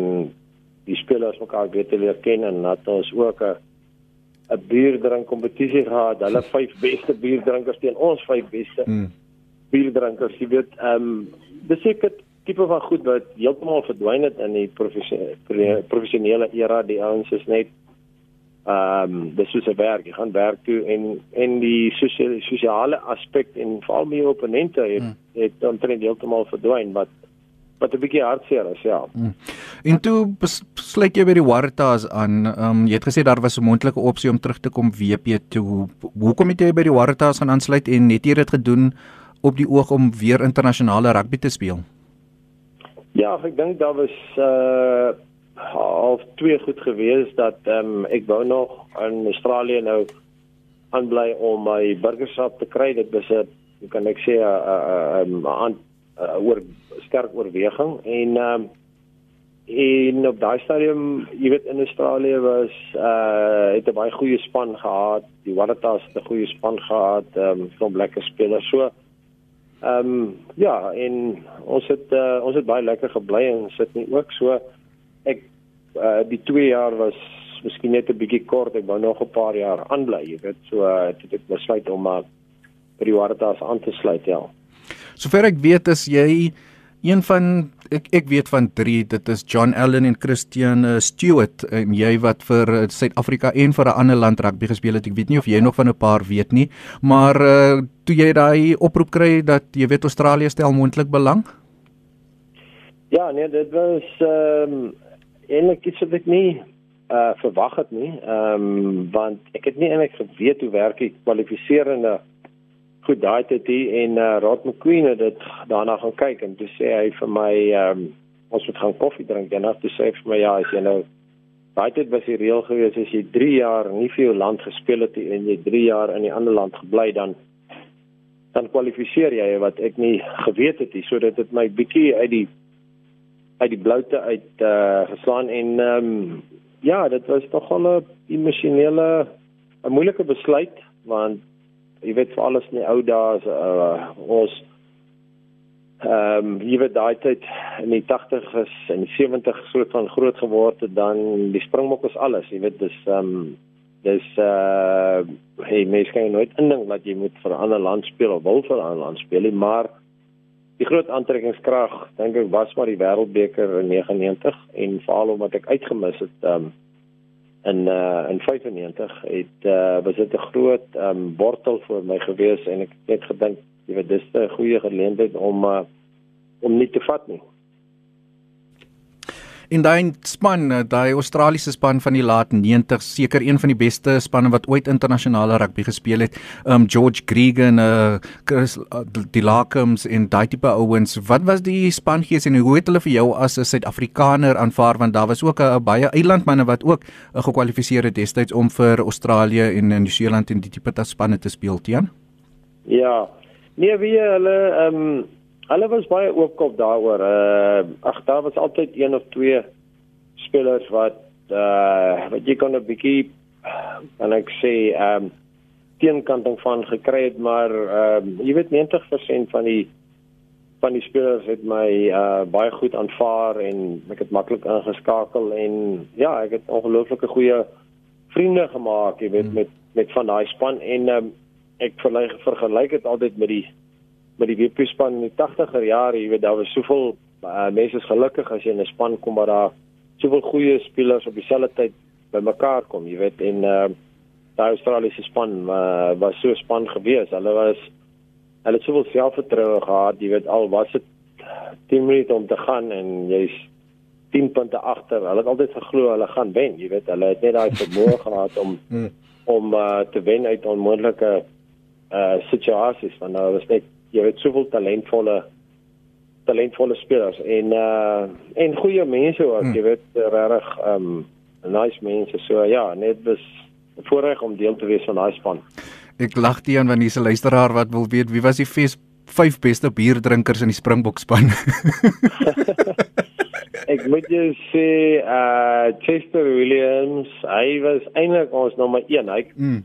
die spelers mekaar beter leer ken en dat ons ook 'n 'n bierdrink kompetisie gehad. Hulle [LAUGHS] vyf beste bierdrinkers teen ons vyf beste mm. bierdrinkers. Jy weet, ehm um, dis seker tipe van goed wat heeltemal verdwyn het in die professionele era. Die ouens is net ehm um, dis soos 'n werk. Jy gaan werk toe en en die sosiale sosiale aspek en veral my opponente het mm. het omtrent heeltemal verdwyn wat wat 'n bietjie hartseer is, ja. Hmm. En toe besluit jy by die Waratahs aan. Ehm um, jy het gesê daar was 'n moontlike opsie om terug te kom WP toe. Hoekom het jy by die Waratahs gaan aansluit en het jy dit gedoen op die oog om weer internasionale rugby te speel? Ja, ek dink daar was uh half twee goed gewees dat ehm um, ek wou nog in Australië nou aanbly om my burgerskap te kry. Dit was 'n kan ek sê 'n 'n 'n uh, oor sterk oorweging en ehm uh, en op daai stadium, jy weet in Australië was uh het 'n baie goeie span gehad. Die Waratahs het 'n goeie span gehad, ehm um, van lekker spelers. So Ehm um, ja, en ons het uh, ons het baie lekker gebly en sit nie ook so ek uh, die 2 jaar was miskien net 'n bietjie kort. Ek wou nog 'n paar jaar aanbly, jy weet. So uh, het ek besluit om maar uh, by die Watertas aan te sluit, ja. Sover ek weet is jy een van ek ek weet van 3 dit is John Allen en Christian uh, Stewart en jy wat vir uh, Suid-Afrika en vir 'n ander land rugby gespeel het. Ek weet nie of jy nog van 'n paar weet nie maar uh, toe jy daai oproep kry dat jy weet Australië stel moontlik belang? Ja nee dit was ehm um, eintlik iets wat ek nie uh verwag het nie. Ehm um, want ek het nie eintlik geweet hoe werk die kwalifiserende goed daai het hy en uh, Rod McQueen het dit daarna gaan kyk en toe sê hy vir my um, ons moet gaan koffie drink. En dan toe sê hy vir my ja as jy nou daai het was die reël gewees as jy 3 jaar nie vir jou land gespeel het en jy 3 jaar in 'n ander land gebly dan dan kwalifiseer jy wat ek nie geweet het nie. Sodat dit my bietjie uit die uit die bloute uit uh, geslaan en ehm um, ja dit was tog al 'n emosionele 'n moeilike besluit want jy weet vir alles in die ou dae uh, ons ehm um, jy weet daai tyd in die 80's en die 70's soort van groot geword het dan die springbok is alles. Jy weet dis ehm um, dis uh hey mens kan nooit indink dat jy moet vir 'n ander land speel of wil vir 'n ander land speel maar die groot aantrekkingskrag dink ek was maar die wêreldbeker in 99 en veral omdat ek uitgemis het ehm um, in uh in 95 het uh was dit 'n groot um wortel vir my gewees en ek het gedink jy weet dis 'n goeie geleentheid om uh om nie te vat nie in daai span, eh, daai Australiese span van die laat 90s, seker een van die beste spanne wat ooit internasionale rugby gespeel het. Um George Gregan, uh Chris uh, die Larkums en daai tipe ouens. Wat was die span gees en hoe het hulle vir jou as 'n Suid-Afrikaner aanvaar want daar was ook 'n baie eilandmanne wat ook uh, gekwalifiseer het destyds om vir Australië en Nieu-Seeland in die tipe spanne te speel, Tian? Ja. Nee, wie hulle um Hulle was baie oopkop daaroor. Uh ag daar was altyd een of twee spelers wat uh wat jy kon 'n bietjie en ek sê ehm um, teenkanting van gekry het, maar ehm um, jy weet 90% van die van die spelers het my uh baie goed aanvaar en ek het maklik ingeskakel en ja, ek het ongelooflike goeie vriende gemaak, jy weet hmm. met met van daai span en ehm um, ek vergelyk dit altyd met die met die WP span in die 80er jare, jy weet daar was soveel uh, mense gelukkig as jy in 'n span kom waar daar soveel goeie spelers op dieselfde tyd bymekaar kom, jy weet en uh, daai Australiese span uh, was so span gewees. Hulle was hulle het soveel selfvertroue gehad, jy weet al was dit 10 minute om te gaan en jy's 10 punte agter. Hulle het altyd geglo hulle gaan wen, jy weet. Hulle het net daai vermoë [LAUGHS] gehad om hmm. om uh, te wen uit onmoontlike uh situasies want daar was net jy weet soveel talentvolle talentvolle spelers en uh en goeie mense ook, hmm. jy weet regtig um nice mense. So ja, net was voorreg om deel te wees van daai span. Ek lag die aan wanneer jy se luisteraar wat wil weet wie was die fees vyf beste bierdrinkers in die Springbok span. [LAUGHS] ek moet jou sê uh Chester Williams, hy was eintlik ons nommer 1. Hy mm.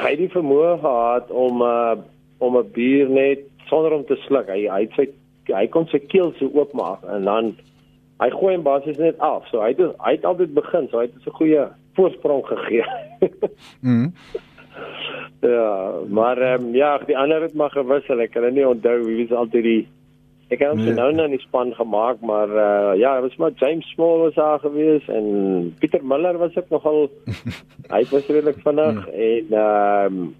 hy het die vermoë gehad om uh om 'n bier net sonder om te sluk. Hy hy sy hy kon sy keel so oopmaak en dan hy gooi hom basies net af. So hy het hy het altyd begin, so hy het 'n goeie voorsprong gegee. [LAUGHS] mm. Ja, maar ehm um, ja, die ander het maar gewissel. Ek kan nie onthou wie was altyd die Ek het hom nee. nou nou in die span gemaak, maar uh, ja, was maar James Small was daar gewees en Pieter Miller was ook nogal [LAUGHS] hy was redelik vinnig mm. en ehm um,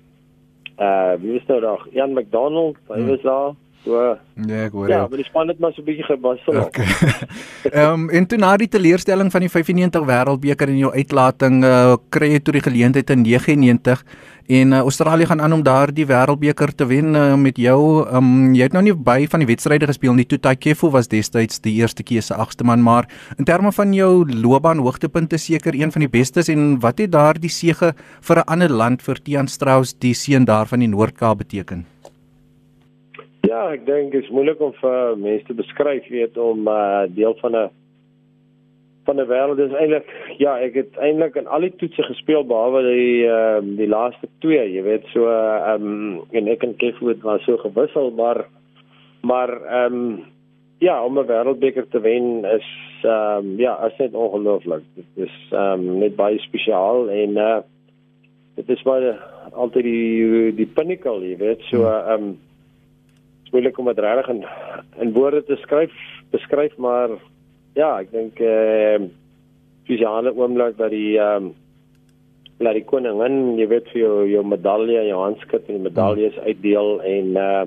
uh wie was nou daar? Jan McDonald, hy hmm. was daar. So Ja, ek hoor. Ja, maar die span het maar so 'n bietjie gebassel. Okay. [LAUGHS] Ehm um, en toe na die teleurstelling van die 95 Wêreldbeker in jou uitlating uh, kry jy toe die geleentheid in 99 en uh, Australië gaan aan om daardie Wêreldbeker te wen uh, met jou. Ehm um, jy het nou nie by van die wedstryde gespeel nie. Toe Takefu was destyds die eerste keuse agste man, maar in terme van jou loopbaan hoogtepunte seker een van die bestes en wat het daardie sege vir 'n ander land vir Tian Strauss, die seun daar van die Noord-Kaap beteken? Ja, ek dink dit is moeilik om vir mense te beskryf, weet om uh, deel van 'n van 'n wêreld is eintlik ja, ek het eintlik in al die toetse gespeel behalwe die uh, die laaste twee, jy weet, so ehm um, en ek en Kefoot was so gewissel, maar maar ehm um, ja, om 'n wêreldbeker te wen is ehm um, ja, is net ongelooflik. Dit is ehm um, net baie spesiaal en uh dit is baie altyd die die pinnacle, jy weet, so hmm. ehm um, moeilik om dit reg in in woorde te skryf, beskryf, maar ja, ek dink ehm uh, spesiale oomblik dat die ehm um, laat die koningin, jy weet vir jou jou medalje, jou handskit en die medaljes hmm. uitdeel en uh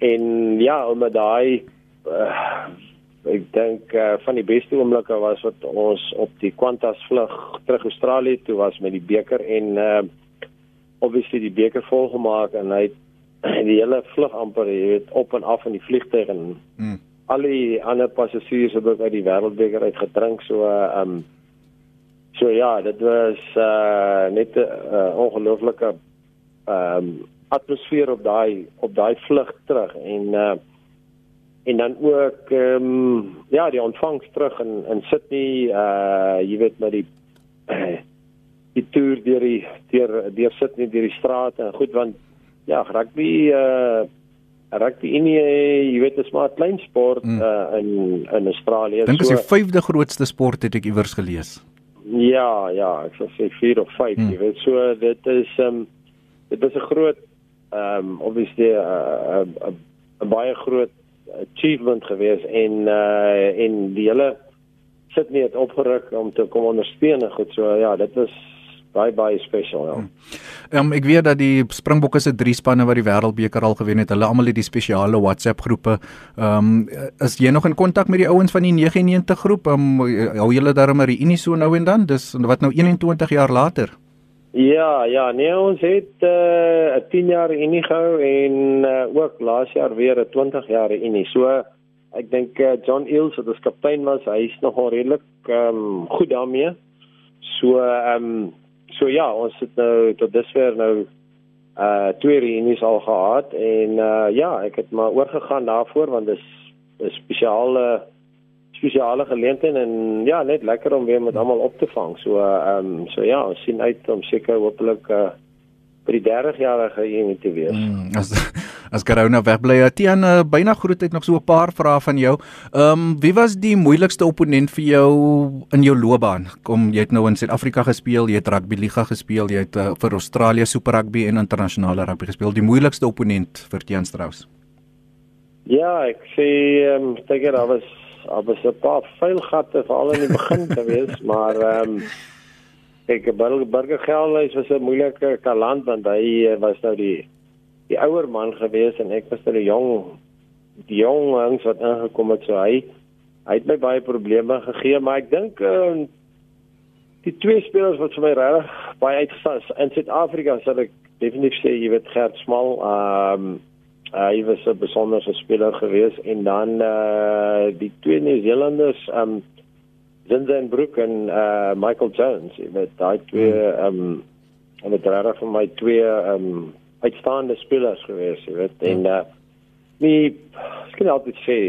en ja, om daai uh, ek dink uh, van die beste oomblikke was wat ons op die Qantas vlug terug Australië toe was met die beker en uh obviously die beker volgemaak en hy [LAUGHS] die hele vlug amper jy weet op en af in die vliegtuig en mm. al die ander passasiers het ook uit die wêreldbeker uit gedrink so uh, um so ja dit was uh net 'n uh, ongelooflike um atmosfeer op daai op daai vlug terug en uh en dan ook ehm um, ja die ontvangs terug in in Sydney uh jy weet met die [CLEARS THROAT] die toer deur die deur deur Sydney deur die strate en goed want ja rugby uh rugby in jy weet is maar 'n klein sport mm. uh in in Australië dink so, is die vyfde grootste sport het ek iewers gelees ja ja ek sou sê 4 of 5 mm. jy weet so dit is um, dit is 'n groot um, obviously 'n uh, 'n baie groot achievement gewees en uh en die hele sit nie het opgeruk om te kom ondersteun en goed so ja dit was baie baie spesiaal ja. Ehm um, ek weet dat die Springbokke se drie spanne wat die Wêreldbeker al gewen het, hulle almal het die spesiale WhatsApp groepe. Ehm um, is jy nog in kontak met die ouens van die 99 groep? Ehm um, hou julle daarmee 'n reunie so nou en dan? Dis wat nou 21 jaar later. Ja, ja, nee ons het eh, 'n uh, 10 jaar unie gehou en uh, ook laas jaar weer 'n 20 jaar unie. So ek dink uh, John Eels wat as kaptein was, hy is nog redelik um, goed daarmee. So ehm um, so ja, ons het nou tot dusver nou uh twee reunies al gehad en uh ja, ek het maar oorgegaan daarvoor want dis 'n spesiale spesiale geleentheid en ja, net lekker om weer met almal op te vang. So ehm um, so ja, ons sien uit om seker hopelik uh vir die 30 jarige hier te wees. Mm, as as corona wegbly, Tian, uh, byna groet het nog so 'n paar vrae van jou. Ehm um, wie was die moeilikste opponent vir jou in jou loopbaan? Kom, jy het nou in Suid-Afrika gespeel, jy het rugby liga gespeel, jy het uh, vir Australië Super Rugby en internasionale rugby gespeel. Die moeilikste opponent vir Tian Strauss. Ja, ek sê ehm um, dink dit was Daar was 'n paar vuilgatte veral in die begin gewees, [LAUGHS] maar ehm um, ek Burger Burger Gelhuis was 'n moeilike kaland want hy eh, was nou die die ouer man gewees en ek was nou die jong die jong ouens wat ingekom het so hy hy het my baie probleme gegee, maar ek dink ehm uh, die twee spelers wat vir my regtig baie uitgestaan is in Suid-Afrika sal ek definitief sê jy weet Gert Smal ehm um, Uh, hy was 'n besondere speler gewees en dan uh die twee Nieu-Zeelanders um Zinzen Brook en uh Michael Jones, met daai twee um en dit raak vir my twee um uitstaande spelers gewees, jy weet. En uh nie skien altyd sê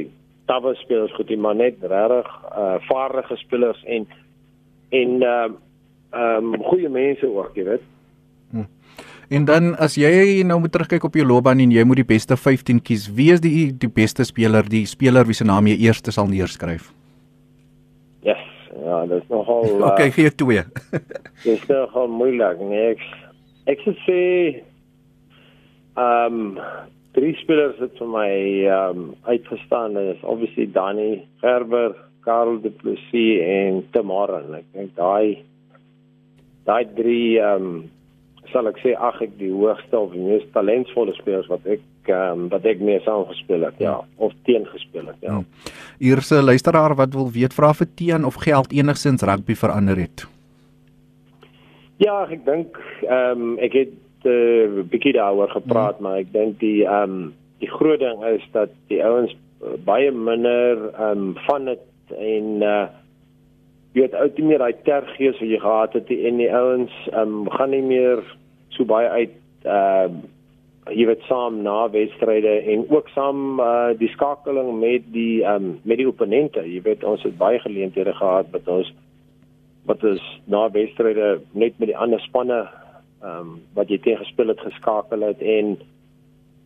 was spelers goed, maar net regtig uh vaardige spelers en en uh um goeie mense ook, jy weet. En dan as jy nou moet terugkyk op jou loopbaan en jy moet die beste 15 kies, wie is die die beste speler, die speler wie se naam jy eers sal neerskryf? Yes. Ja, dit is nogal [LAUGHS] Okay, uh, gee twee. [LAUGHS] dit is nogal moeilik, nee. Ek, ek sê ehm um, drie spelers het vir my ehm um, uitgestaan. Dit is obviously Danny Gerber, Karel Du Plessis en Tamara. Ek dink daai daai drie ehm um, sal ek sê ag ek die hoogste of die mees talentvolle spelers wat ek um, wat ek mee saam gespeel het ja of teen gespeel het ja. Hmm. Hierse luisteraar wat wil weet vra vir teen of geld enigsins rugby verander het. Ja, ek dink ehm um, ek het uh, eh, bietjie daaroor gepraat, hmm. maar ek dink die ehm um, die groot ding is dat die ouens uh, baie minder ehm um, van dit en uh jy het uit meer daai tergees wat jy gehad het en die ouens ehm um, gaan nie meer so baie uit ehm uh, jy weet saam na wedstryde en ook saam uh, die skakeling met die um, met die opponente jy weet ons het baie geleenthede gehad met ons wat is na wedstryde net met die ander spanne ehm um, wat jy teen gespeel het geskakel het en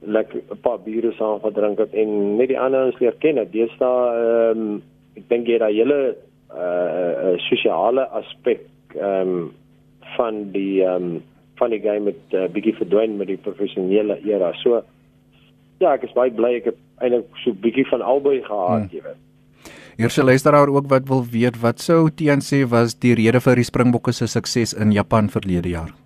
lekker 'n paar biere saam gedrink het en net die ander ons leer ken. Deesdae ehm um, ek dink jy daai hele uh sosiale aspek ehm um, van die ehm um, van die game met uh, bietjie verdwyn met die professionele era. So ja, ek is baie bly ek het eintlik so bietjie van albei gehad, hmm. jy weet. Hierse luisteraar ook wat wil weet wat sou Tian sê was die rede vir die Springbokke se sukses in Japan verlede jaar.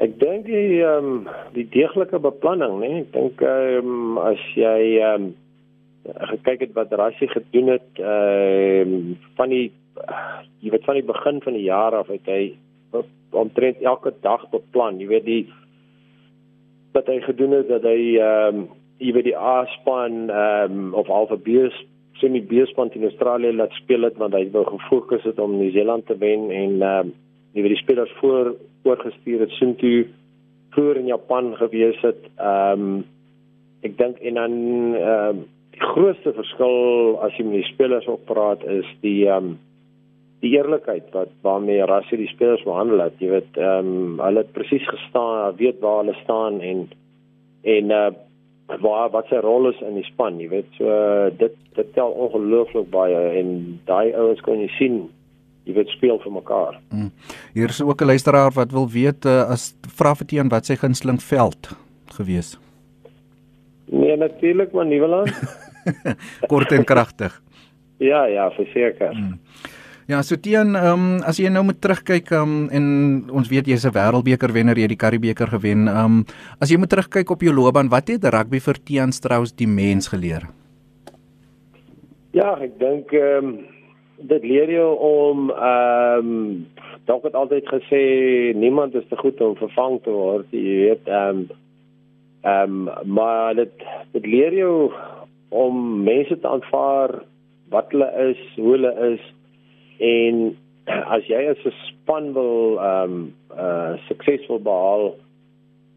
Ek dink die ehm um, die deeglike beplanning, né? Nee? Ek dink ehm um, as jy ehm um, gekyk het wat Rassie gedoen het ehm uh, van die jy weet van die begin van die jaar af het hy omtrent elke dag beplan. Jy weet die wat hy gedoen het dat hy ehm um, jy weet die A-span ehm um, of Alpha Beers semi beerspan in Australië laat speel het want hy wou gefokus het om Nieu-Seeland te wen en ehm um, jy weet die spelers voor oorgestuur het sien toe voor in Japan gewees het. Ehm um, ek dink en dan ehm um, die grootste verskil as jy met die spelers op praat is die ehm um, die eerlikheid wat waarmee Rassie die spelers behandel het. Jy weet ehm um, hulle het presies gestaan, weet waar hulle staan en en uh waar wat sy rol is in die span, jy weet. So uh, dit dit tel ongelooflik baie en daai ouens kan jy sien jy weet speel vir mekaar. Hmm. Hier is ook 'n luisteraar wat wil weet uh, as vra vir teen wat sy gunsteling veld gewees. Nee, natuurlik maar Nieuweland. [LAUGHS] Kort en kragtig. [LAUGHS] ja, ja, verseker. Hmm. Ja, so teen ehm um, as jy nou moet terugkyk ehm um, en ons weet jy's 'n wêreldbeker wenner, jy het die Karibebeker gewen. Ehm um, as jy moet terugkyk op jou loopbaan, wat het rugby vir Tian Strauss die mens geleer? Ja, ek dink ehm um, dit leer jou om ehm um, dalk het altyd gesê niemand is te goed om vervang te word jy weet ehm um, ehm um, maar dit dit leer jou om mense te aanvaar wat hulle is hoe hulle is en as jy as 'n span wil ehm um, uh suksesvol behaal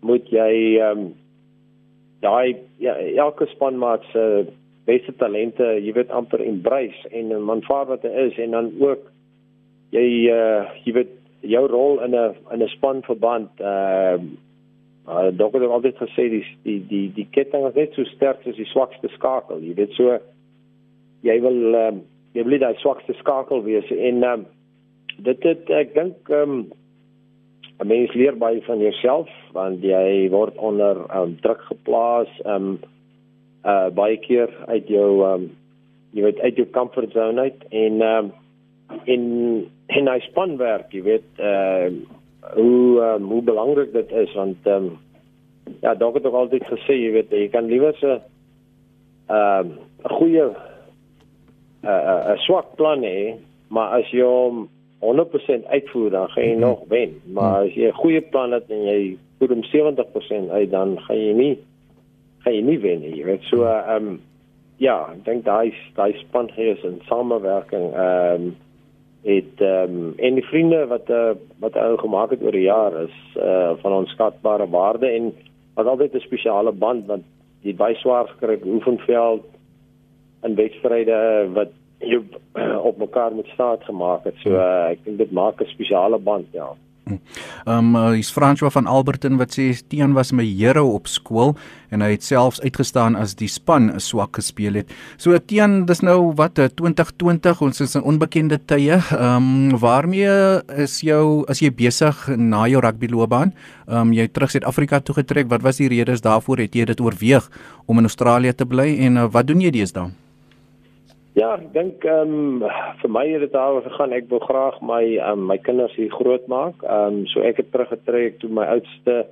moet jy ehm um, daai ja, elke spanmaat se uh, beste talente, jy weet amper embrace en man vaar wat hy is en dan ook jy uh, jy weet jou rol in 'n in 'n spanverband uh uh dokter het altyd gesê die die die die ketting is net so sterk as die swakste skakel, jy weet so jy wil uh, jy wil daai swakste skakel wees en um, dit dit ek dink um 'n mens leer baie van jouself want jy word onder um, druk geplaas um uh baie keer uit jou um jy weet uit jou comfort zone uit en um in in hy spanwerk jy weet uh hoe um, hoe belangrik dit is want um ja dalk het ek altyd gesê jy weet jy kan liewer se um 'n goeie 'n uh, 'n swak plan hê maar as jy hom 100% uitvoer dan gaan jy mm -hmm. nog wen maar as jy 'n goeie plan het en jy voer hom 70% uit dan gaan jy nie gaan jy nie wen nie. Jy weet so ehm um, ja, ek dink daai daai span hier is in samewerking ehm um, het ehm um, en die vriende wat uh, wat ou gemaak het oor die jaar is uh, van onskatbare waarde en wat altyd 'n spesiale band want die baie swaar gekry oefenveld en wedstryde wat jy [CLEARS THROAT] op mekaar moet staat gemaak het. So uh, ek dink dit maak 'n spesiale band, ja. Ehm um, uh, hier's François van Alberton wat sê Tian was my hero op skool en hy het selfs uitgestaan as die span swak gespeel het. So Tian, dis nou wat 2020, ons is in onbekende tye. Ehm um, waarmee is jou as jy besig na jou rugbyloopbaan? Ehm um, jy terug Suid-Afrika toe getrek. Wat was die redes daarvoor? Het jy dit oorweeg om in Australië te bly en uh, wat doen jy deesdae? Ja, ek dink ehm um, vir my het dit daaroor gegaan. Ek wil graag my um, my kinders hier groot maak. Ehm um, so ek het teruggetrek toe my oudste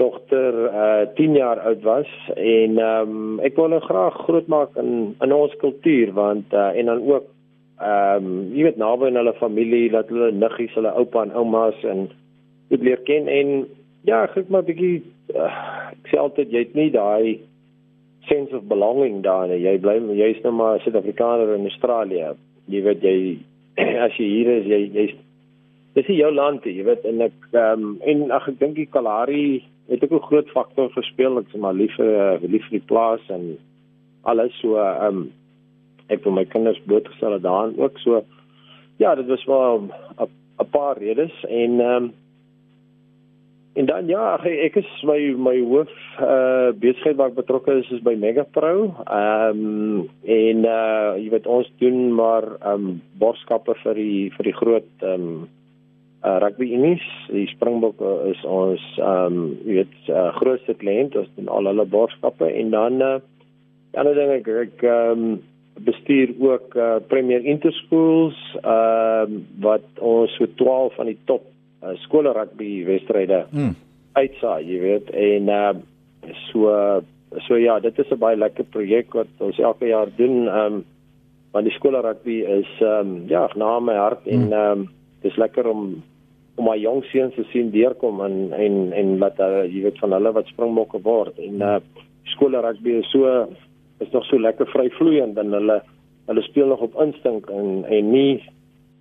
dogter uh eh, 10 jaar oud was en ehm um, ek wil hulle graag groot maak in in ons kultuur want uh, en dan ook ehm um, jy weet naby aan hulle familie, dat hulle niggies, hulle oupa en oumas en dit leer ken en ja, ek maar 'n bietjie uh, ek sê altyd jy het nie daai sense of belonging daar en jy bly jy's nou maar Suid-Afrikaner in Australië. Jy weet jy [CLEARS THROAT] as jy hier is, jy jy's dis nie jou land nie, jy weet en ek ehm um, en ag ek dink die Kalahari het ook 'n groot faktor gespeel. Ek's maar lief vir lief vir die plaas en alles so ehm um, ek vir my kinders blootgestel daarin ook so ja, dit was wel 'n paar redes en ehm um, en dan ja, ek is my my hoof uh besigheid waar ek betrokke is is by Megapro. Ehm um, en uh jy weet ons doen maar ehm um, borskappe vir die vir die groot ehm um, uh rugby unies. Die Springbok is ons ehm um, jy weet uh, grootste kliënt. Ons doen al hulle borskappe en dan uh ander ding ek ek ehm um, bestuur ook uh, Premier Interschools ehm uh, wat ons so 12 van die top uh, skole rugby wedstryde mm. uitsaai, jy weet, en uh, so so ja, dit is 'n baie lekker projek wat ons elke jaar doen. Ehm um, want die skole rugby is ehm um, ja, na my hart en mm. ehm um, dis lekker om om my jong seuns te sien deurkom en en en laat uh, jy weet van hulle wat springbokke word en uh, skole rugby is so is nog so lekker vryvloeiend en hulle hulle speel nog op instink en en nie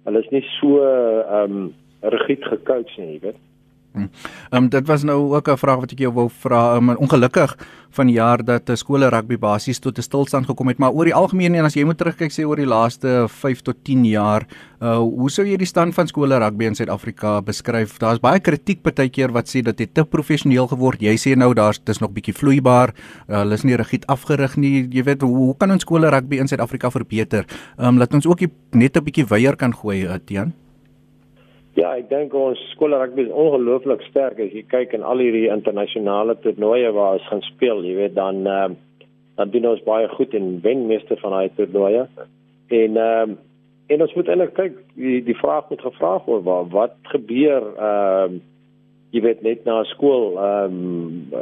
hulle is nie so ehm um, rigied gekoach nie, weet. Ehm um, dit was nou ook 'n vraag wat ek jou wou vra. Um, ongelukkig van die jaar dat uh, skole rugby basies tot 'n stilstand gekom het, maar oor die algemeen en as jy moet terugkyk sê oor die laaste 5 tot 10 jaar, uh hoe sou jy die stand van skole rugby in Suid-Afrika beskryf? Daar's baie kritiek partykeer wat sê dat dit te professioneel geword. Jy sê nou daar's dis nog bietjie vloeibaar. Uh, hulle is nie rigied afgerig nie. Jy weet hoe, hoe kan ons skole rugby in Suid-Afrika verbeter? Ehm um, laat ons ook net 'n bietjie weier kan gooi, uh, Tian. Ja, ek dink ons skole rugby is ongelooflik sterk as jy kyk in al hierdie internasionale toernooie waar ons gaan speel, jy weet dan uh, dan doen ons baie goed en wen meeste van daai toernooie. En ehm uh, en ons moet eintlik kyk die die vraag moet gevra word waar wat gebeur ehm uh, jy weet net na skool ehm um,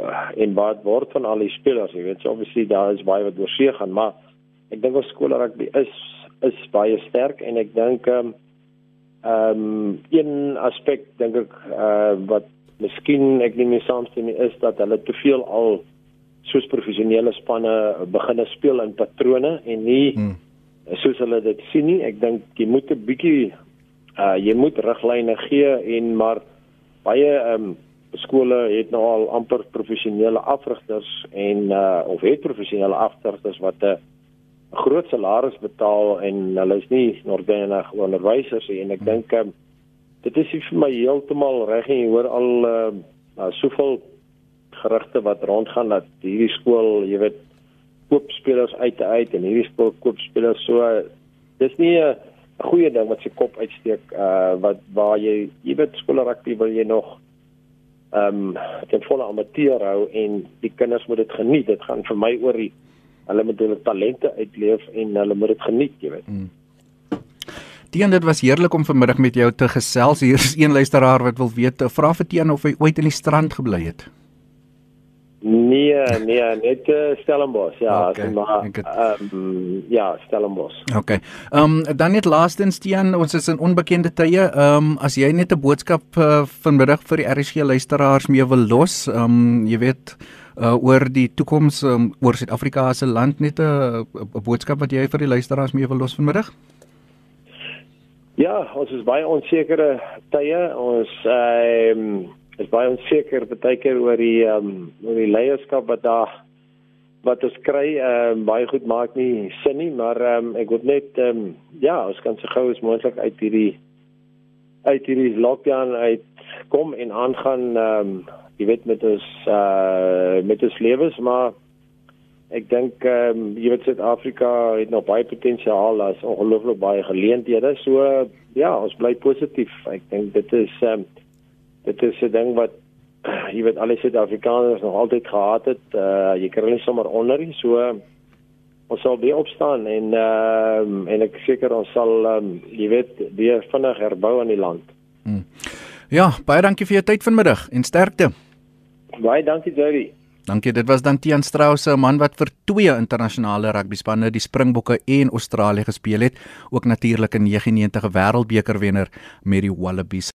en wat word van al die spelers, jy weet so obviously daar is baie wat oorsee gaan, maar ek dink ons skole rugby is is baie sterk en ek dink ehm um, Ehm um, een aspek dink ek uh wat miskien ek nie meer saamstem nie is dat hulle te veel al soos professionele spanne begine speel in patrone en nie hmm. soos hulle dit sien nie. Ek dink jy moet 'n bietjie uh jy moet riglyne gee en maar baie ehm um, skole het nou al amper professionele afrigters en uh of het professionele afrigters wat 'n uh, groot salaris betaal en hulle is nie noodwendig onderwysers nie. En ek dink um, dit is vir my heeltemal reg en jy hoor al uh, soveel gerugte wat rondgaan dat hierdie skool, jy weet, koop spelers uit te uit en hierdie skool koop spelers so dis nie 'n goeie ding wat se kop uitsteek uh wat waar jy jy weet skole rugby wil jy nog ehm um, ten volle amateur hou en die kinders moet dit geniet. Dit gaan vir my oor die hulle moet hulle talente uitleef en hulle moet dit geniet, jy weet. Mm. Tian, dit was heerlik om vanmiddag met jou te gesels. Hier is een luisteraar wat wil weet, vra vir Tian of hy ooit in die strand gebly het. Nee, nee, net uh, Stellenbosch. Ja, okay. maar ehm um, ja, Stellenbosch. Okay. Ehm um, dan net laastens Tian, ons is in onbekende tye. Ehm um, as jy net 'n boodskap uh, vanmiddag vir die RSG luisteraars mee wil los, ehm um, jy weet uh, oor die toekoms um, oor Suid-Afrika as 'n land net 'n boodskap wat jy vir die luisteraars mee wil los vanmiddag? Ja, ons is baie onsekere tye. Ons ehm um, is baie onseker baie keer oor die ehm um, oor die leierskap wat daar wat ons kry. Ehm um, baie goed maak nie sin nie, maar ehm um, ek wil net ehm um, ja, ons kan so gou as moontlik uit hierdie uit hierdie lockdown uit kom en aangaan ehm um, jy weet met ons uh met ons lewens maar ek dink ehm um, jy weet Suid-Afrika het nog baie potensiaal as ongelooflik baie geleenthede so ja ons bly positief ek dink dit is ehm um, dit is 'n ding wat jy weet al die Suid-Afrikaners nog altyd gehad het uh jy kan nie sommer onder nie so ons sal weer opstaan en ehm um, en ek seker ons sal um, jy weet weer vinnig herbou aan die land. Hmm. Ja, baie dankie vir jou tyd vanmiddag en sterkte. Baie dankie Jerry. Dankie. Dit was dan Tian Strauss, 'n man wat vir twee internasionale rugbyspanne, die Springbokke en Australië gespeel het, ook natuurlik 'n 99 wêreldbeker wenner met die Wallabies.